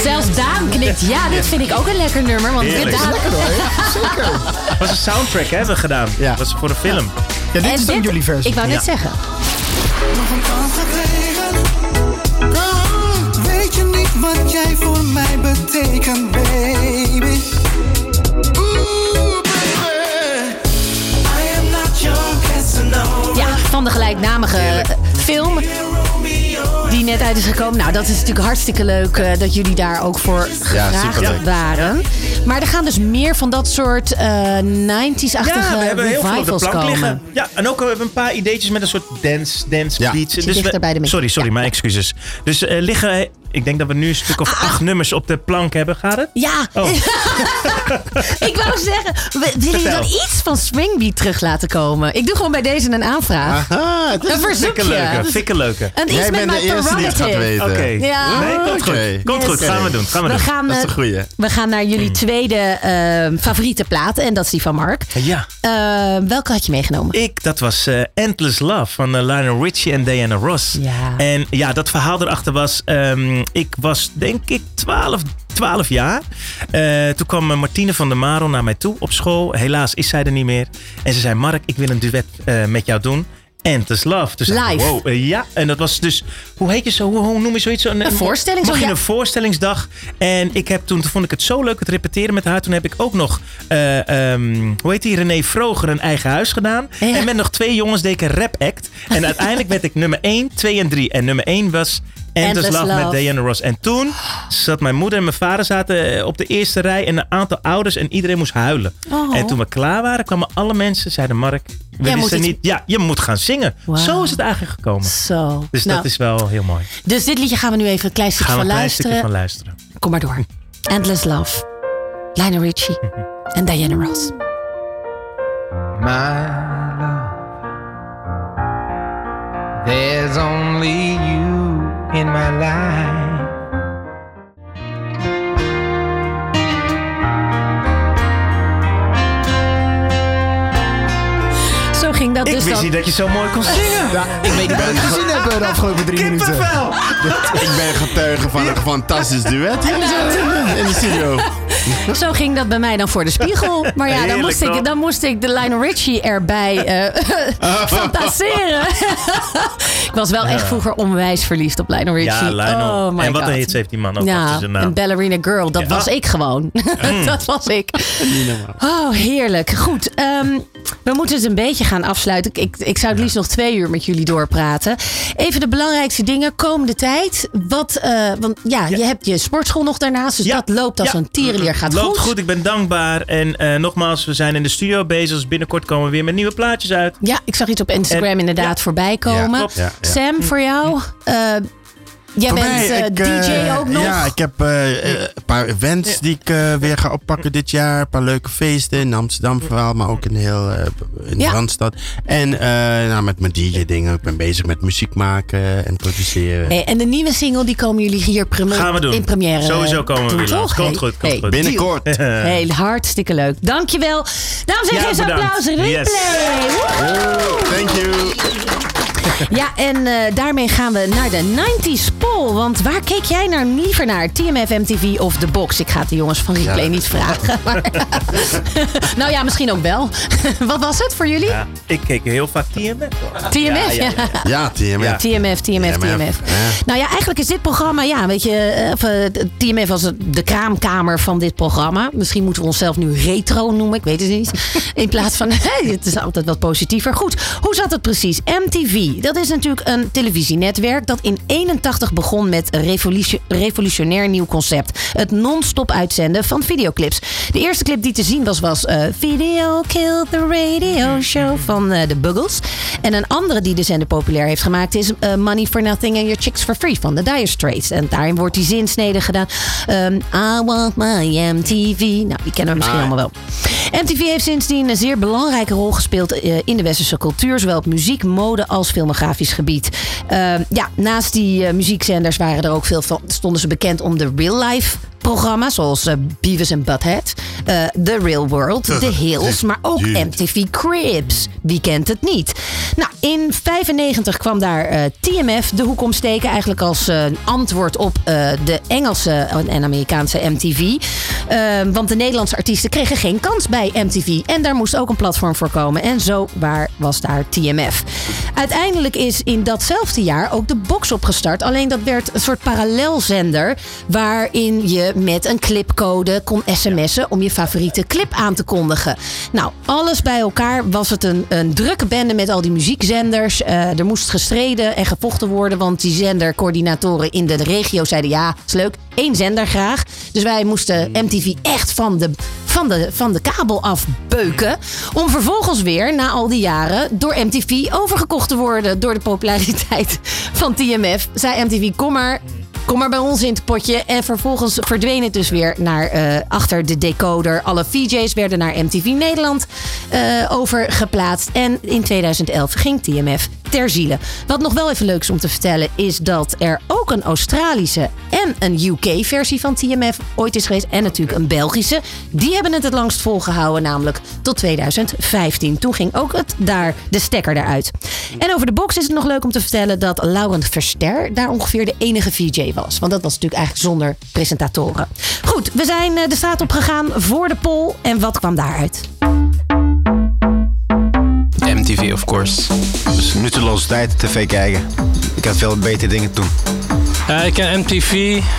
Zelfs Daan knikt. Ja, dit vind ik ook een lekker nummer. Want dit Heerlijk. Daan, [laughs] Dat was een soundtrack hè, hebben we gedaan. Ja. Dat was voor een film. Ja, dit En is dan dit- jullie versie. Ik wou net Ja. zeggen. nog een kans gekregen. Weet je niet wat jij voor mij betekent, baby? Ooh, baby. I am not your. Ja, van de gelijknamige eh, film. Die net uit is gekomen. Nou, dat is natuurlijk hartstikke leuk eh, dat jullie daar ook voor gevraagd waren. Maar er gaan dus meer van dat soort eh 90s-achtige Ja, we hebben heel veel op de plank komen. liggen. Ja, en ook we hebben een paar ideetjes met een soort dance, dance Ja. beats. We- micro. sorry, sorry, mijn excuses. Dus eh, liggen, ik denk dat we nu een stuk of acht nummers op de plank hebben. Gaat het? Ja, Oh. [laughs] ik wou zeggen, willen jullie dan iets van Swingbeat terug laten komen? Ik doe gewoon bij deze een aanvraag. Aha, het is Een verzoekje. Fikke leuke, fikke leuke. En iets Jij bent de eerste die het gaat weten. Oké. Ja. Nee, komt goed. Komt goed, gaan we doen. Gaan we We doen. gaan, Dat is eh, een goeie. we gaan naar jullie tweede eh, favoriete plaat. En dat is die van Mark. Ja. Eh, welke had je meegenomen? Ik, dat was eh, Endless Love van eh, Lionel Richie en Diana Ross. Ja. En ja, dat verhaal erachter was... ehm, ik was denk ik 12, 12 jaar. Eh, toen kwam eh, Martine van der Marel naar mij toe op school. Helaas is zij er niet meer. En ze zei, Mark, ik wil een duet eh, met jou doen. Endless Love. Toen zei ik, Live. Wow, ja, en dat was dus... Hoe heet je zo? Hoe, hoe noem je zoiets? Een, voorstelling, zo, Mag je ja. een voorstellingsdag. En ik heb toen, toen vond ik het zo leuk het repeteren met haar. Toen heb ik ook nog, eh, ehm, hoe heet die, René Vroger een eigen huis gedaan. Ja. En met nog twee jongens deed ik een rap act. En uiteindelijk werd ik nummer 1, 2 en 3. En nummer 1 was Endless, Love, met. Diana Ross. En toen zat mijn moeder en mijn vader zaten eh, op de eerste rij. En een aantal ouders en iedereen moest huilen. Oh. En toen we klaar waren, kwamen alle mensen, zeiden Mark... We Jij moet wisten iets- niet, ja, je moet gaan zingen. Zo is het eigenlijk gekomen. Zo. Dus Nou, dat is wel heel mooi. Dus dit liedje gaan we nu even een klein stukje Gaan we van een klein luisteren. stukje van luisteren. Kom maar door. [laughs] Endless Love. Lionel Richie en Diana Ross. my love. There's only you in my life. Zo ging dat Ik dus wist dan. niet dat je zo mooi kon zingen. Ja, ik weet niet wat ik gezien heb de afgelopen drie minuten. [laughs] Ik ben getuige van een fantastisch duet hier in de studio. [laughs] Zo ging dat bij mij dan voor de spiegel. Maar ja, dan moest, ik, dan moest ik de Lionel Richie erbij eh, [laughs] fantaseren. [laughs] ik was wel echt vroeger onwijs verliefd op Lionel Richie. Ja, Lionel. Oh my en wat God. een hits heeft die man ook Ja, zijn naam. en Ballerina Girl, dat Ja. was ik gewoon. dat was ik. Oh, heerlijk. Goed, ehm, we moeten het een beetje gaan afsluiten. Ik, ik zou het liefst nog twee uur met jullie doorpraten. Even de belangrijkste dingen komende tijd. Wat, eh, want ja, je hebt je sportschool nog daarnaast, dus Ja. dat loopt als Ja. een Gaat Loopt goed. goed. ik ben dankbaar. En eh, nogmaals, we zijn in de studio bezig. Dus binnenkort komen we weer met nieuwe plaatjes uit. Ja, ik zag iets op Instagram En- inderdaad ja. voorbij komen. klopt. Ja, ja. Sam, voor jou? Jij Voor bent mij, eh, ik, DJ eh, ook nog? Ja, ik heb eh, een paar events die ik weer ga oppakken dit jaar. Een paar leuke feesten in Amsterdam vooral, maar ook in heel in Ja. Randstad. En eh, nou, met mijn DJ-dingen. Ik ben bezig met muziek maken en produceren. Hey, en de nieuwe single, die komen jullie hier Gaan we doen. in première Sowieso komen we weer? Komt Hey, goed, komt hey, goed. Binnenkort. [laughs] Heel hartstikke leuk. Dankjewel. Dames en heren, applaus. Replay. Yes. Thank you. [laughs] Ja, en eh, daarmee gaan we naar de 90s poll. Want waar keek jij naar liever naar? TMF, MTV of The Box? Ik ga het de jongens van Replay Ja. niet vragen. [laughs] Maar [laughs] nou ja, misschien ook wel. Wat was het voor jullie? Ja, ik keek heel vaak TMF. TMF? Ja, Ja, TMF. Ja. TMF, TMF, TMF. Ja. Nou ja, eigenlijk is dit programma, ja, weet je, eh, of, eh, TMF was de kraamkamer van dit programma. Misschien moeten we onszelf nu retro noemen, ik weet het niet. In plaats van, hey, het is altijd wat positiever. Goed, hoe zat het precies? MTV, dat is natuurlijk een televisienetwerk dat in 81 begon met een revolution- revolutionair nieuw concept. Het non-stop uitzenden van videoclips. De eerste clip die te zien was, was eh, Video Killed the Radio Show van eh, de Buggles. En een andere die de zender populair heeft gemaakt is eh, Money for Nothing and Your Chicks for Free van de Dire Straits. En daarin wordt die zinsnede gedaan. Ehm, I want my MTV. Nou, die kennen we misschien allemaal wel. MTV heeft sindsdien een zeer belangrijke rol gespeeld eh, in de westerse cultuur, zowel op muziek, mode als filmografisch gebied. Ehm, ja, naast die eh, muziekzenders waren er ook veel van, stonden ze bekend om de real-life programma's zoals eh, Beavis and Butthead, eh, The Real World, The Hills, maar ook MTV Cribs. Wie kent het niet? Nou, in 95 kwam daar eh, TMF de hoek omsteken, eigenlijk als eh, antwoord op eh, de Engelse en Amerikaanse MTV. Want de Nederlandse artiesten kregen geen kans bij MTV. En daar moest ook een platform voor komen. En zo waar was daar TMF. Uiteindelijk is in datzelfde jaar ook de box opgestart. Alleen dat werd een soort parallelzender. Waarin je met een clipcode kon sms'en om je favoriete clip aan te kondigen. Nou, alles bij elkaar was het een, een drukke bende met al die muziekzenders. Eh, er moest gestreden en gevochten worden. Want die zendercoördinatoren in de regio zeiden ja, is leuk. Één zender graag. Dus wij moesten MTV echt van de, van de, van de kabel afbeuken. Om vervolgens weer, na al die jaren, door MTV overgekocht te worden. Door de populariteit van TMF. Zei MTV, kom maar. Kom maar bij ons in het potje. En vervolgens verdween het dus weer naar eh, achter de decoder. Alle VJ's werden naar MTV Nederland eh, overgeplaatst. En in 2011 ging TMF ter ziele. Wat nog wel even leuk is om te vertellen... is dat er ook een Australische en een UK-versie van TMF ooit is geweest. En natuurlijk een Belgische. Die hebben het het langst volgehouden, namelijk tot 2015. Toen ging ook het daar de stekker eruit. En over de box is het nog leuk om te vertellen... dat Laurent Verster daar ongeveer de enige VJ was. Want dat was natuurlijk eigenlijk zonder presentatoren. Goed, we zijn eh, de straat op gegaan voor de poll. En wat kwam daaruit? MTV, of course. Dus nutteloze tijd tv kijken. Ik had veel betere dingen toen. Ja, ik ken MTV.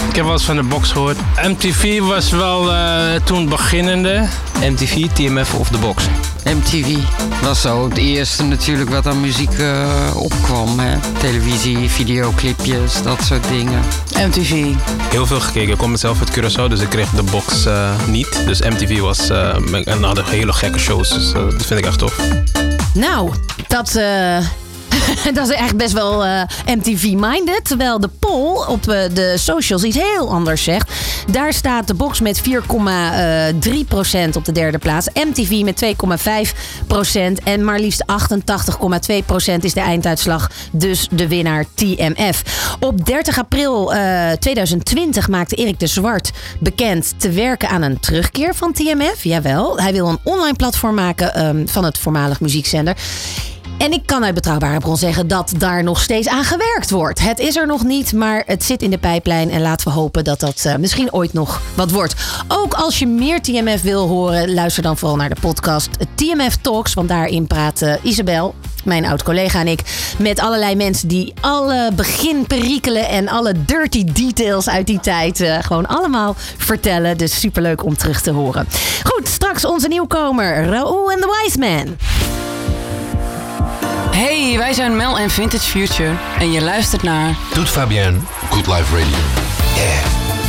Ik heb wel eens van de box gehoord. MTV was wel eh, toen beginnende. MTV, TMF of de box? MTV was zo het eerste natuurlijk wat aan muziek eh, opkwam. Hè? Televisie, videoclipjes, dat soort dingen. MTV. Heel veel gekeken. Ik kom zelf uit Curaçao, dus ik kreeg de box eh, niet. Dus MTV was eh, en hadden hele gekke shows. Dus dat vind ik echt tof. Nou, dat, eh, [laughs] dat is echt best wel eh, MTV-minded. Terwijl de poll op eh, de socials iets heel anders zegt. Daar staat de box met 4,3% op de derde plaats. MTV met 2,5%. En maar liefst 88,2% is de einduitslag. Dus de winnaar TMF. Op 30 april eh, 2020 maakte Erik de Zwart bekend te werken aan een terugkeer van TMF. Jawel, hij wil een online platform maken ehm, van het voormalig muziekzender. En ik kan uit betrouwbare bron zeggen dat daar nog steeds aan gewerkt wordt. Het is er nog niet, maar het zit in de pijplijn. En laten we hopen dat dat eh, misschien ooit nog wat wordt. Ook als je meer TMF wil horen, luister dan vooral naar de podcast TMF Talks. Want daarin praat eh, Isabel, mijn oud-collega en ik, met allerlei mensen die alle beginperikelen en alle dirty details uit die tijd eh, gewoon allemaal vertellen. Dus superleuk om terug te horen. Goed, straks onze nieuwkomer, Raoul and the Wise Man. Hey, wij zijn Mel en Vintage Future en je luistert naar... Toet Fabienne, Good Life Radio.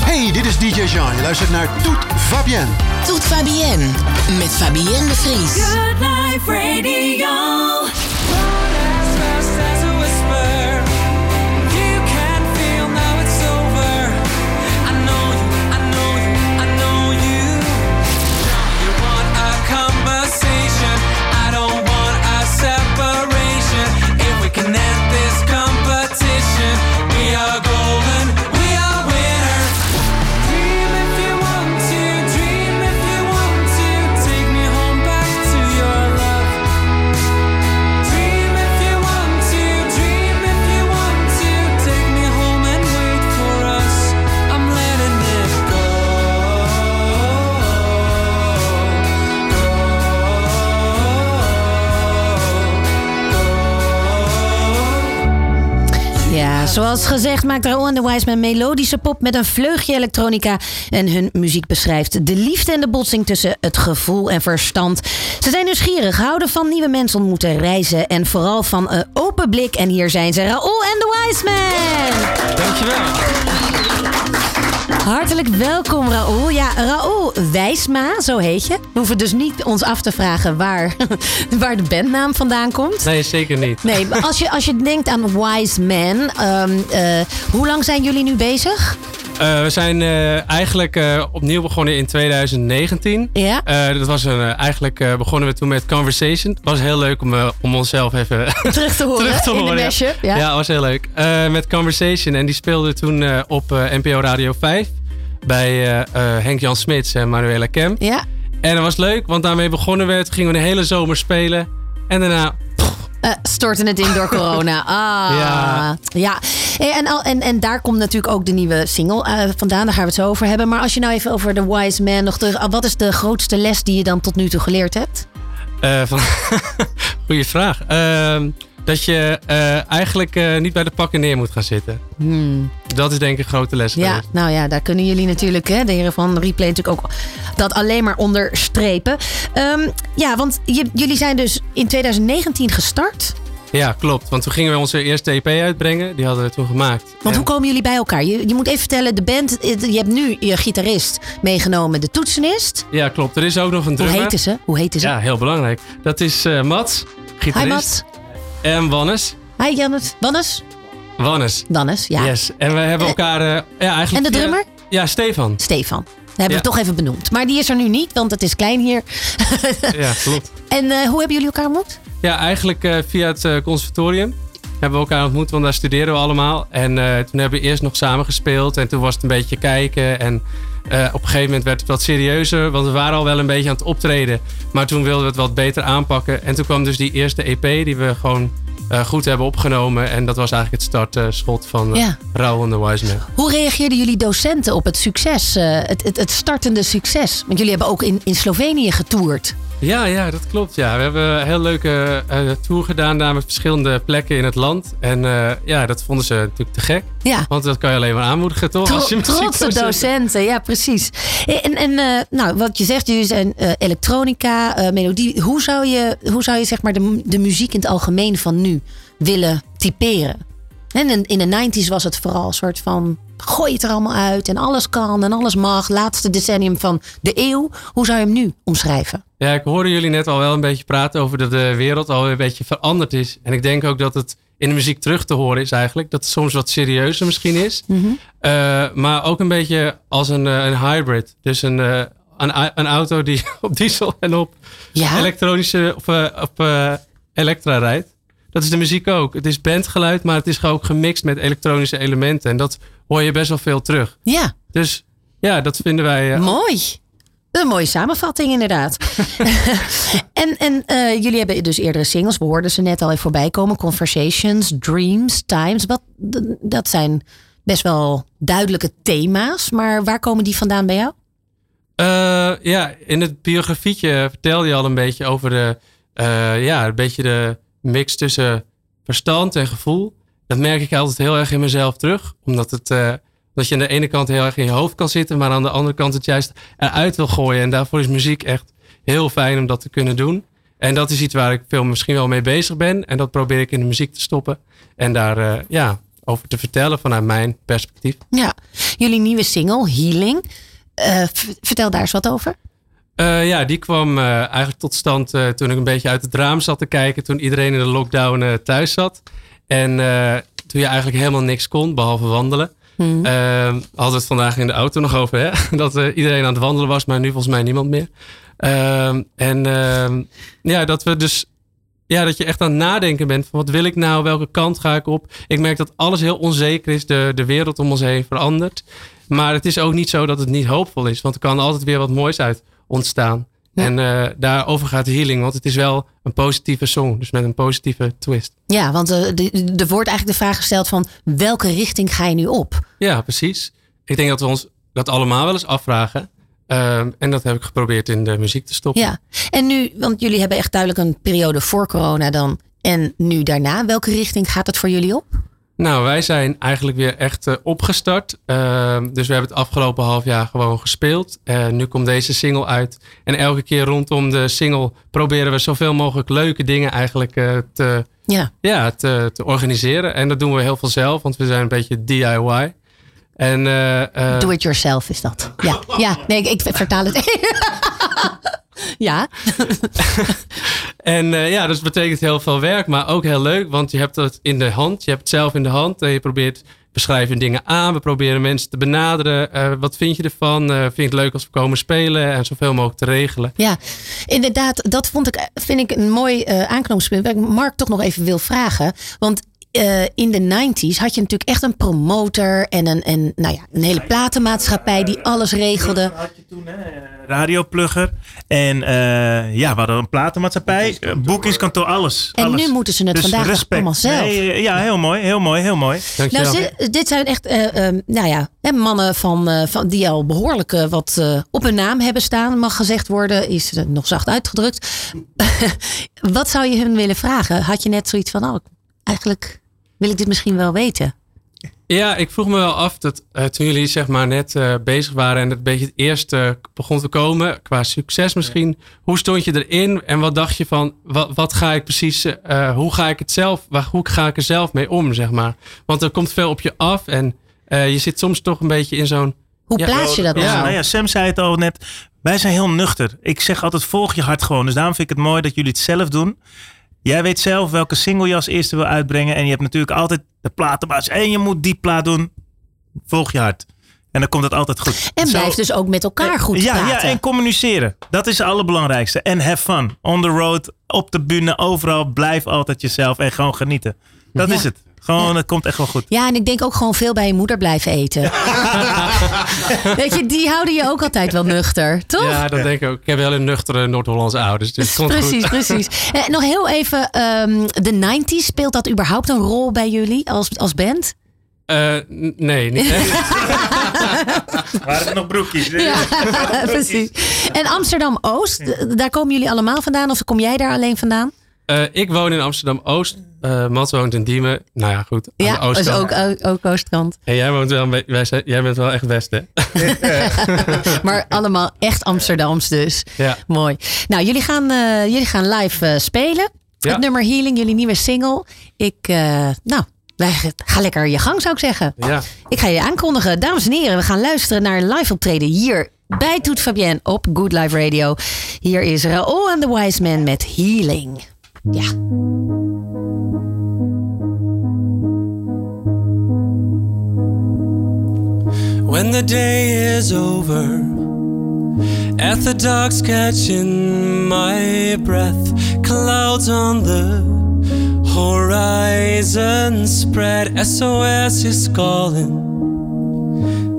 Hey, dit is DJ Jean. Je luistert naar Toet Fabienne. Toet Fabienne met Fabienne de Vries. Good Life Radio. Zoals gezegd maakt en de Wiseman melodische pop met een vleugje elektronica. En hun muziek beschrijft de liefde en de botsing tussen het gevoel en verstand. Ze zijn nieuwsgierig, houden van nieuwe mensen ontmoeten, reizen en vooral van een open blik. En hier zijn ze, Raoul en de Wiseman. Dankjewel. Hartelijk welkom, Raoul. Ja, Raoul Wijsma, zo heet je. We hoeven dus niet ons af te vragen waar, [laughs] waar de bandnaam vandaan komt. Nee, zeker niet. Nee, maar als je, als je denkt aan Wise Man, ehm, eh, hoe lang zijn jullie nu bezig? Eh, we zijn eh, eigenlijk opnieuw begonnen in 2019. Ja. Dat was een, eigenlijk begonnen we toen met Conversation. Het was heel leuk om, om onszelf even [laughs] Terug te horen, [laughs] terug te in de horen, ja. mashup, ja. Ja, was heel leuk. Met Conversation. En die speelde toen op NPO Radio 5. Bij eh, eh, Henk-Jan Smits en Manuela Kem. Ja. En dat was leuk, want daarmee begonnen we. Toen gingen we de hele zomer spelen. En daarna storten het in door [laughs] corona. Ah. Ja. En, al- en, en daar komt natuurlijk ook de nieuwe single eh, vandaan. Daar gaan we het zo over hebben. Maar als je nou even over The Wise Man nog terug... Wat is de grootste les die je dan tot nu toe geleerd hebt? Van... [laughs] Goeie vraag. Dat je eh, eigenlijk eh, niet bij de pakken neer moet gaan zitten. Hmm. Dat is denk ik een grote les. Ja, geweest. nou ja, daar kunnen jullie natuurlijk, hè, de heren van Replay, natuurlijk ook dat alleen maar onderstrepen. Ehm, ja, want je- jullie zijn dus in 2019 gestart. Ja, klopt. Want toen gingen we onze eerste EP uitbrengen. Die hadden we toen gemaakt. Want hoe komen jullie bij elkaar? Je, je moet even vertellen, de band, je hebt nu je gitarist meegenomen, de toetsenist. Ja, klopt. Er is ook nog een Hoe drummer. heten ze? Hoe heten ze? Ja, heel belangrijk. Dat is eh, Mats, gitarist. Hi Mats. En Wannes. Hi Jannes. Wannes? Wannes. Wannes, ja. Yes. En we hebben elkaar... eh, ja, eigenlijk En de drummer? Ja, Stefan. Stefan. Dat hebben Ja. we toch even benoemd. Maar die is er nu niet, want het is klein hier. Ja, [laughs] klopt. En eh, hoe hebben jullie elkaar ontmoet? Ja, eigenlijk eh, via het eh, conservatorium hebben we elkaar ontmoet, want daar studeren we allemaal. En eh, toen hebben we eerst nog samen gespeeld en toen was het een beetje kijken. En eh, op een gegeven moment werd het wat serieuzer, want we waren al wel een beetje aan het optreden. Maar toen wilden we het wat beter aanpakken. En toen kwam dus die eerste EP die we gewoon eh, goed hebben opgenomen. En dat was eigenlijk het startschot van uh, Ja. Rauw and the Wise Man. Hoe reageerden jullie docenten op het succes, eh, het, het, het startende succes? Want jullie hebben ook in, in Slovenië getoerd. Ja, ja, dat klopt. Ja. We hebben een heel leuke eh, tour gedaan met verschillende plekken in het land. En eh, ja, dat vonden ze natuurlijk te gek. Ja. Want dat kan je alleen maar aanmoedigen, toch? Tro- Als je trotse docenten, ja precies. En, en eh, nou, wat je zegt, jullie zijn eh, elektronica, eh, melodie. Hoe zou je, hoe zou je zeg maar, de, de muziek in het algemeen van nu willen typeren? En in, in de 90s was het vooral een soort van gooi het er allemaal uit en alles kan en alles mag. Laatste decennium van de eeuw. Hoe zou je hem nu omschrijven? Ja, ik hoorde jullie net al wel een beetje praten over dat de wereld al een beetje veranderd is. En ik denk ook dat het in de muziek terug te horen is eigenlijk. Dat het soms wat serieuzer misschien is. Eh, maar ook een beetje als een, eh, een hybrid. Dus een, eh, een, een auto die [laughs] op diesel en op elektronische of op elektra rijdt. Dat is de muziek ook. Het is bandgeluid, maar het is ook gemixt met elektronische elementen. En dat hoor je best wel veel terug. Ja. Dus ja, dat vinden wij... Mooi. Een mooie samenvatting, inderdaad. [laughs] [laughs] en en eh, jullie hebben dus eerdere singles, we hoorden ze net al even voorbij komen: Conversations, Dreams, Times. Wat, dat zijn best wel duidelijke thema's, maar waar komen die vandaan bij jou? Eh, ja, in het biografietje vertelde je al een beetje over de, eh, ja, een beetje de mix tussen verstand en gevoel. Dat merk ik altijd heel erg in mezelf terug. Omdat, het, eh, dat je aan de ene kant heel erg in je hoofd kan zitten, maar aan de andere kant het juist eruit wil gooien. En daarvoor is muziek echt heel fijn om dat te kunnen doen. En dat is iets waar ik veel misschien wel mee bezig ben. En dat probeer ik in de muziek te stoppen. En daar eh, ja, over te vertellen vanuit mijn perspectief. Ja, jullie nieuwe single, Healing. Eh, vertel daar eens wat over. Eh, ja, die kwam eigenlijk tot stand toen ik een beetje uit het raam zat te kijken. Toen iedereen in de lockdown thuis zat. En toen je eigenlijk helemaal niks kon, behalve wandelen. Hmm. Eh, hadden we het vandaag in de auto nog over, hè? [laughs] Dat eh, iedereen aan het wandelen was, maar nu volgens mij niemand meer. Ehm, en ehm, ja, dat we dus... Ja, dat je echt aan het nadenken bent van wat wil ik nou, welke kant ga ik op. Ik merk dat alles heel onzeker is, de, de wereld om ons heen verandert. Maar het is ook niet zo dat het niet hoopvol is, want er kan altijd weer wat moois uit ontstaan. En eh, daarover gaat healing, want het is wel een positieve song, dus met een positieve twist. Ja, want eh, de- er wordt eigenlijk de vraag gesteld van welke richting ga je nu op? Ja, precies. Ik denk dat we ons dat allemaal wel eens afvragen. Ehm, en dat heb ik geprobeerd in de muziek te stoppen. Ja, en nu, want jullie hebben echt duidelijk een periode voor corona dan en nu daarna. Welke richting gaat het voor jullie op? Nou, wij zijn eigenlijk weer echt eh, opgestart. Ehm, dus we hebben het afgelopen half jaar gewoon gespeeld. En nu komt deze single uit. En elke keer rondom de single proberen we zoveel mogelijk leuke dingen eigenlijk eh, te, Ja. ja, te, te organiseren. En dat doen we heel veel zelf, want we zijn een beetje DIY. En, Do it yourself is dat. Ja, ja nee, ik, ik vertaal het. [laughs] ja. [laughs] En eh, ja, dus het betekent heel veel werk, maar ook heel leuk, want je hebt het in de hand. Je hebt het zelf in de hand en je probeert, we schrijven dingen aan, we proberen mensen te benaderen. Eh, wat vind je ervan? Eh, vind je het leuk als we komen spelen en zoveel mogelijk te regelen? Ja, inderdaad, dat vond ik, vind ik een mooi eh aanknopingspunt. Waar ik Mark toch nog even wil vragen. Want eh, in de 90s had je natuurlijk echt een promotor en een, en, nou ja, een hele platenmaatschappij die alles regelde. radioplugger. En eh, ja, we hadden een platenmaatschappij, boekingskantoor, alles. En alles. nu moeten ze het Dus vandaag respect. allemaal zelf. Nee, eh, ja, heel mooi, heel mooi, heel mooi. Nou, zi- dit zijn echt eh, eh, nou ja, hè, mannen van, eh, van, die al behoorlijk eh, wat op hun naam hebben staan, mag gezegd worden, is nog zacht uitgedrukt. [laughs] wat zou je hun willen vragen? Had je net zoiets van, oh, eigenlijk wil ik dit misschien wel weten. Ja, ik vroeg me wel af dat eh, toen jullie zeg maar net eh, bezig waren en het beetje het eerste begon te komen, qua succes misschien. Hoe stond je erin en wat dacht je van, wat, wat ga ik precies, eh, hoe ga ik het zelf, waar, hoe ga ik er zelf mee om, zeg maar. Want er komt veel op je af en eh, je zit soms toch een beetje in zo'n... Hoe Ja. plaats je dat Ja, nou? nou ja, Sam zei het al net. Wij zijn heel nuchter. Ik zeg altijd volg je hart gewoon. Dus daarom vind ik het mooi dat jullie het zelf doen. Jij weet zelf welke single je als eerste wil uitbrengen. En je hebt natuurlijk altijd de platenbaas. En je moet die plaat doen. Volg je hart. En dan komt het altijd goed. En Zo- blijf dus ook met elkaar goed ja, praten. ja, en communiceren. Dat is het allerbelangrijkste. En have fun. On the road, op de bühne, overal. Blijf altijd jezelf en gewoon genieten. Dat Ja. is het. Gewoon, het komt echt wel goed. Ja, en ik denk ook gewoon veel bij je moeder blijven eten. [laughs] Weet je, die houden je ook altijd wel nuchter, toch? Ja, dat denk ik ook. Ik heb wel een nuchtere Noord-Hollandse ouders, dus het Precies, goed. precies. [laughs] Eh, nog heel even, ehm, de 90s, speelt dat überhaupt een rol bij jullie als, als band? Eh, nee, niet echt. [laughs] Waren er nog broekjes? Ja, precies. En Amsterdam-Oost, daar komen jullie allemaal vandaan? Of kom jij daar alleen vandaan? Eh, ik woon in Amsterdam-Oost. Mats woont in Diemen. Nou ja, goed. Aan Ja, is ook, ook, Oostkant. En jij, woont wel een wij zijn, jij bent wel echt West, hè? [laughs] Maar allemaal echt Amsterdams dus. Ja. Mooi. Nou, jullie gaan, eh, jullie gaan live eh, spelen. Ja. Het nummer Healing, jullie nieuwe single. Ik, nou, ga lekker je gang zou ik zeggen. Ja. Ik ga je aankondigen. Dames en heren, we gaan luisteren naar een live optreden hier bij Toet Fabienne op Good Life Radio. Hier is Raoul and the Wise Man met Healing. Ja. When the day is over, at the dogs catching my breath, clouds on the horizon spread, SOS is calling.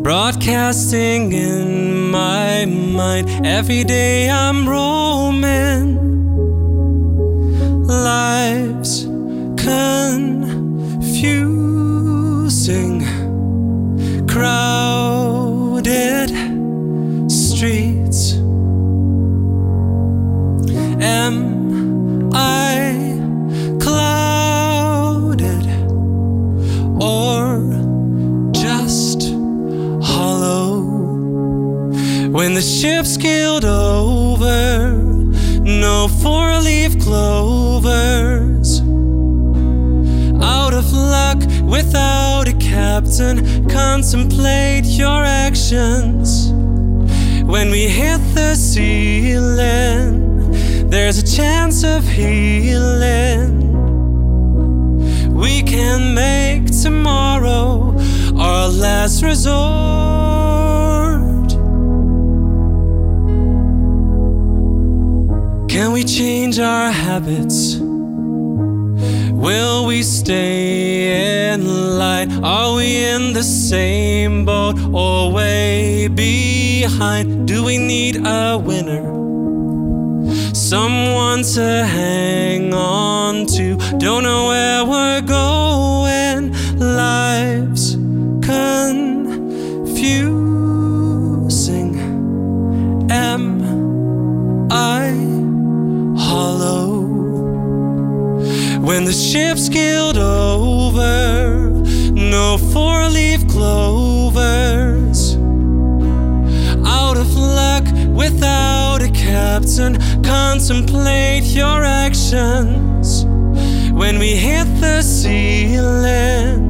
Broadcasting in my mind, every day I'm roaming. Life's confusing crowded streets. Am I clouded or just hollow? When the ship's killed over, no four leaf clovers out of luck without a captain. Contemplate your actions. When we hit the ceiling, there's a chance of healing. We can make tomorrow our last resort. Can we change our habits? Will we stay in line? Are we in the same boat or way behind? Do we need a winner? Someone to hang on to. Don't know where we're going. Life's confusing. Am I hollow? When the ship's contemplate your actions. When we hit the ceiling,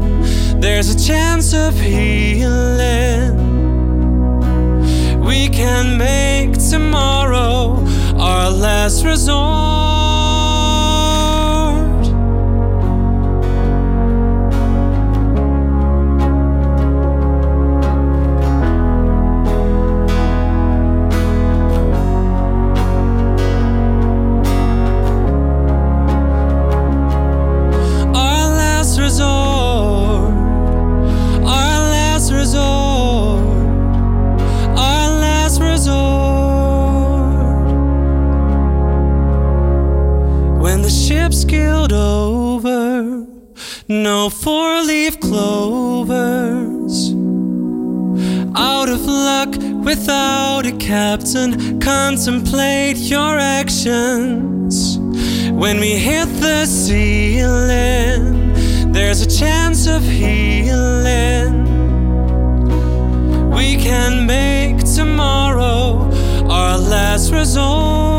there's a chance of healing. Captain, contemplate your actions. When we hit the ceiling, there's a chance of healing. We can make tomorrow our last resort.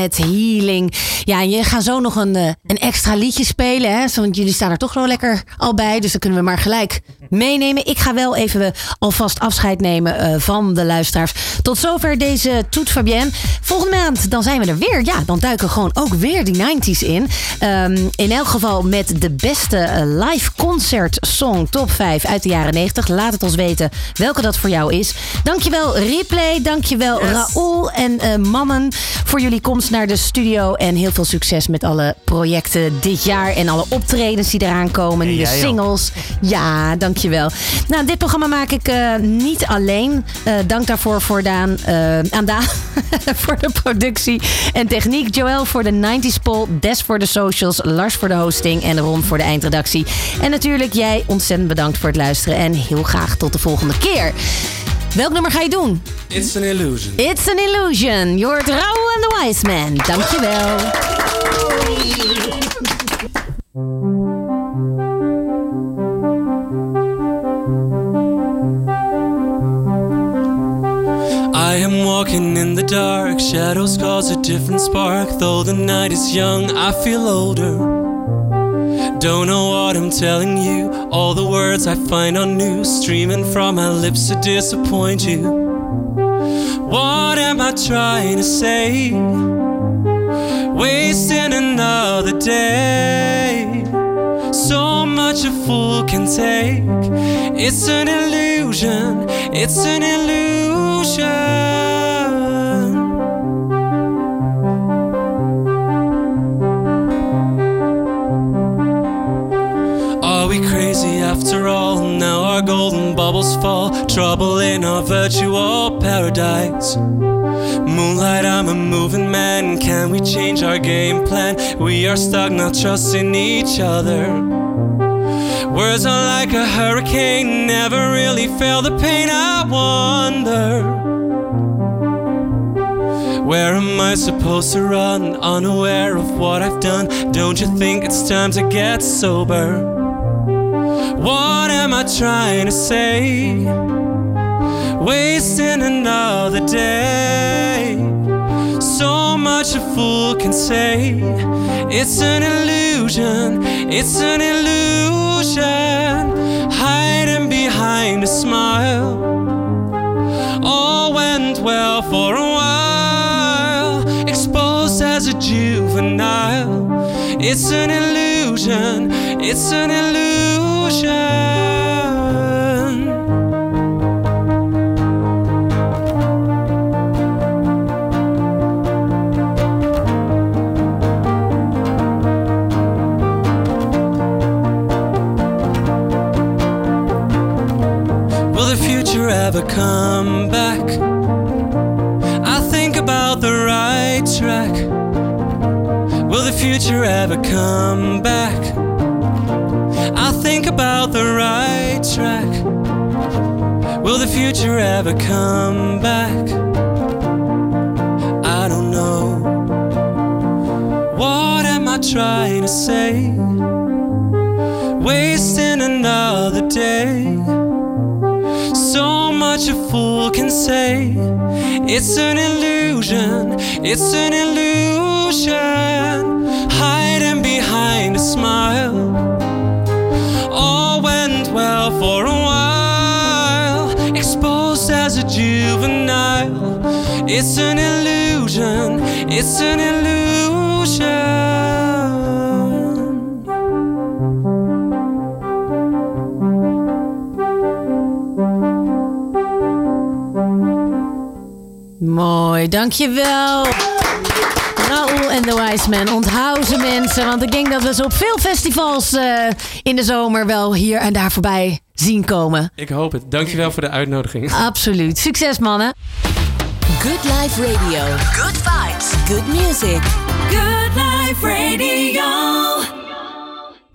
Wise Man met Healing. Ja, en je gaat zo nog een, eh, een extra liedje spelen. Hè? Want jullie staan er toch wel lekker al bij. Dus dan kunnen we maar gelijk meenemen. Ik ga wel even eh, alvast afscheid nemen eh, van de luisteraars. Tot zover deze Toet Fabienne. Volgende maand dan zijn we er weer. Ja, dan duiken we gewoon ook weer die 90s in. Ehm, in elk geval met de beste live concert song top 5 uit de jaren 90. Laat het ons weten welke dat voor jou is. Dankjewel Replay. Dankjewel Raoul en eh, Mannen voor jullie komst naar de studio. En heel veel succes met alle projecten dit jaar. En alle optredens die eraan komen. Nieuwe singles. Ja, dankjewel. Nou, dit programma maak ik eh, niet alleen. Eh, dank daarvoor voor Daan, eh, aan Daan [laughs] voor de productie en techniek. Joël voor de 90s poll. Des voor de socials. Lars voor de hosting. En Ron voor de eindredactie. En natuurlijk jij ontzettend bedankt voor het luisteren. En heel graag tot de volgende keer. Welk nummer ga je doen? It's an illusion. It's an illusion. Je hoort Raoul and the Wise Man. Dankjewel. I am walking in the dark, shadows cause a different spark. Though the night is young, I feel older. Don't know what I'm telling you, all the words I find on news streaming from my lips to disappoint you. What am I trying to say? Wasting another day. So much a fool can take. It's an illusion, it's an illusion. Golden bubbles fall. Trouble in our virtual paradise. Moonlight, I'm a moving man. Can we change our game plan? We are stuck not trusting each other. Words are like a hurricane, never really felt the pain. I wonder. Where am I supposed to run? Unaware of what I've done. Don't you think it's time to get sober? What am I trying to say? Wasting another day. So much a fool can say. It's an illusion, it's an illusion. Hiding behind a smile. All went well for a while. Exposed as a juvenile. It's an illusion, it's an illusion ocean. It's an illusion hiding behind a smile. All went well for a while, exposed as a juvenile. It's an illusion, it's an illusion. Mooi, dankjewel. Raoul en de Wise Man. Onthoud ze mensen, want ik denk dat we ze op veel festivals eh, in de zomer wel hier en daar voorbij zien komen. Ik hoop het. Dankjewel voor de uitnodiging. [laughs] Absoluut. Succes mannen. Good Life Radio. Good vibes. Good music. Good Life Radio.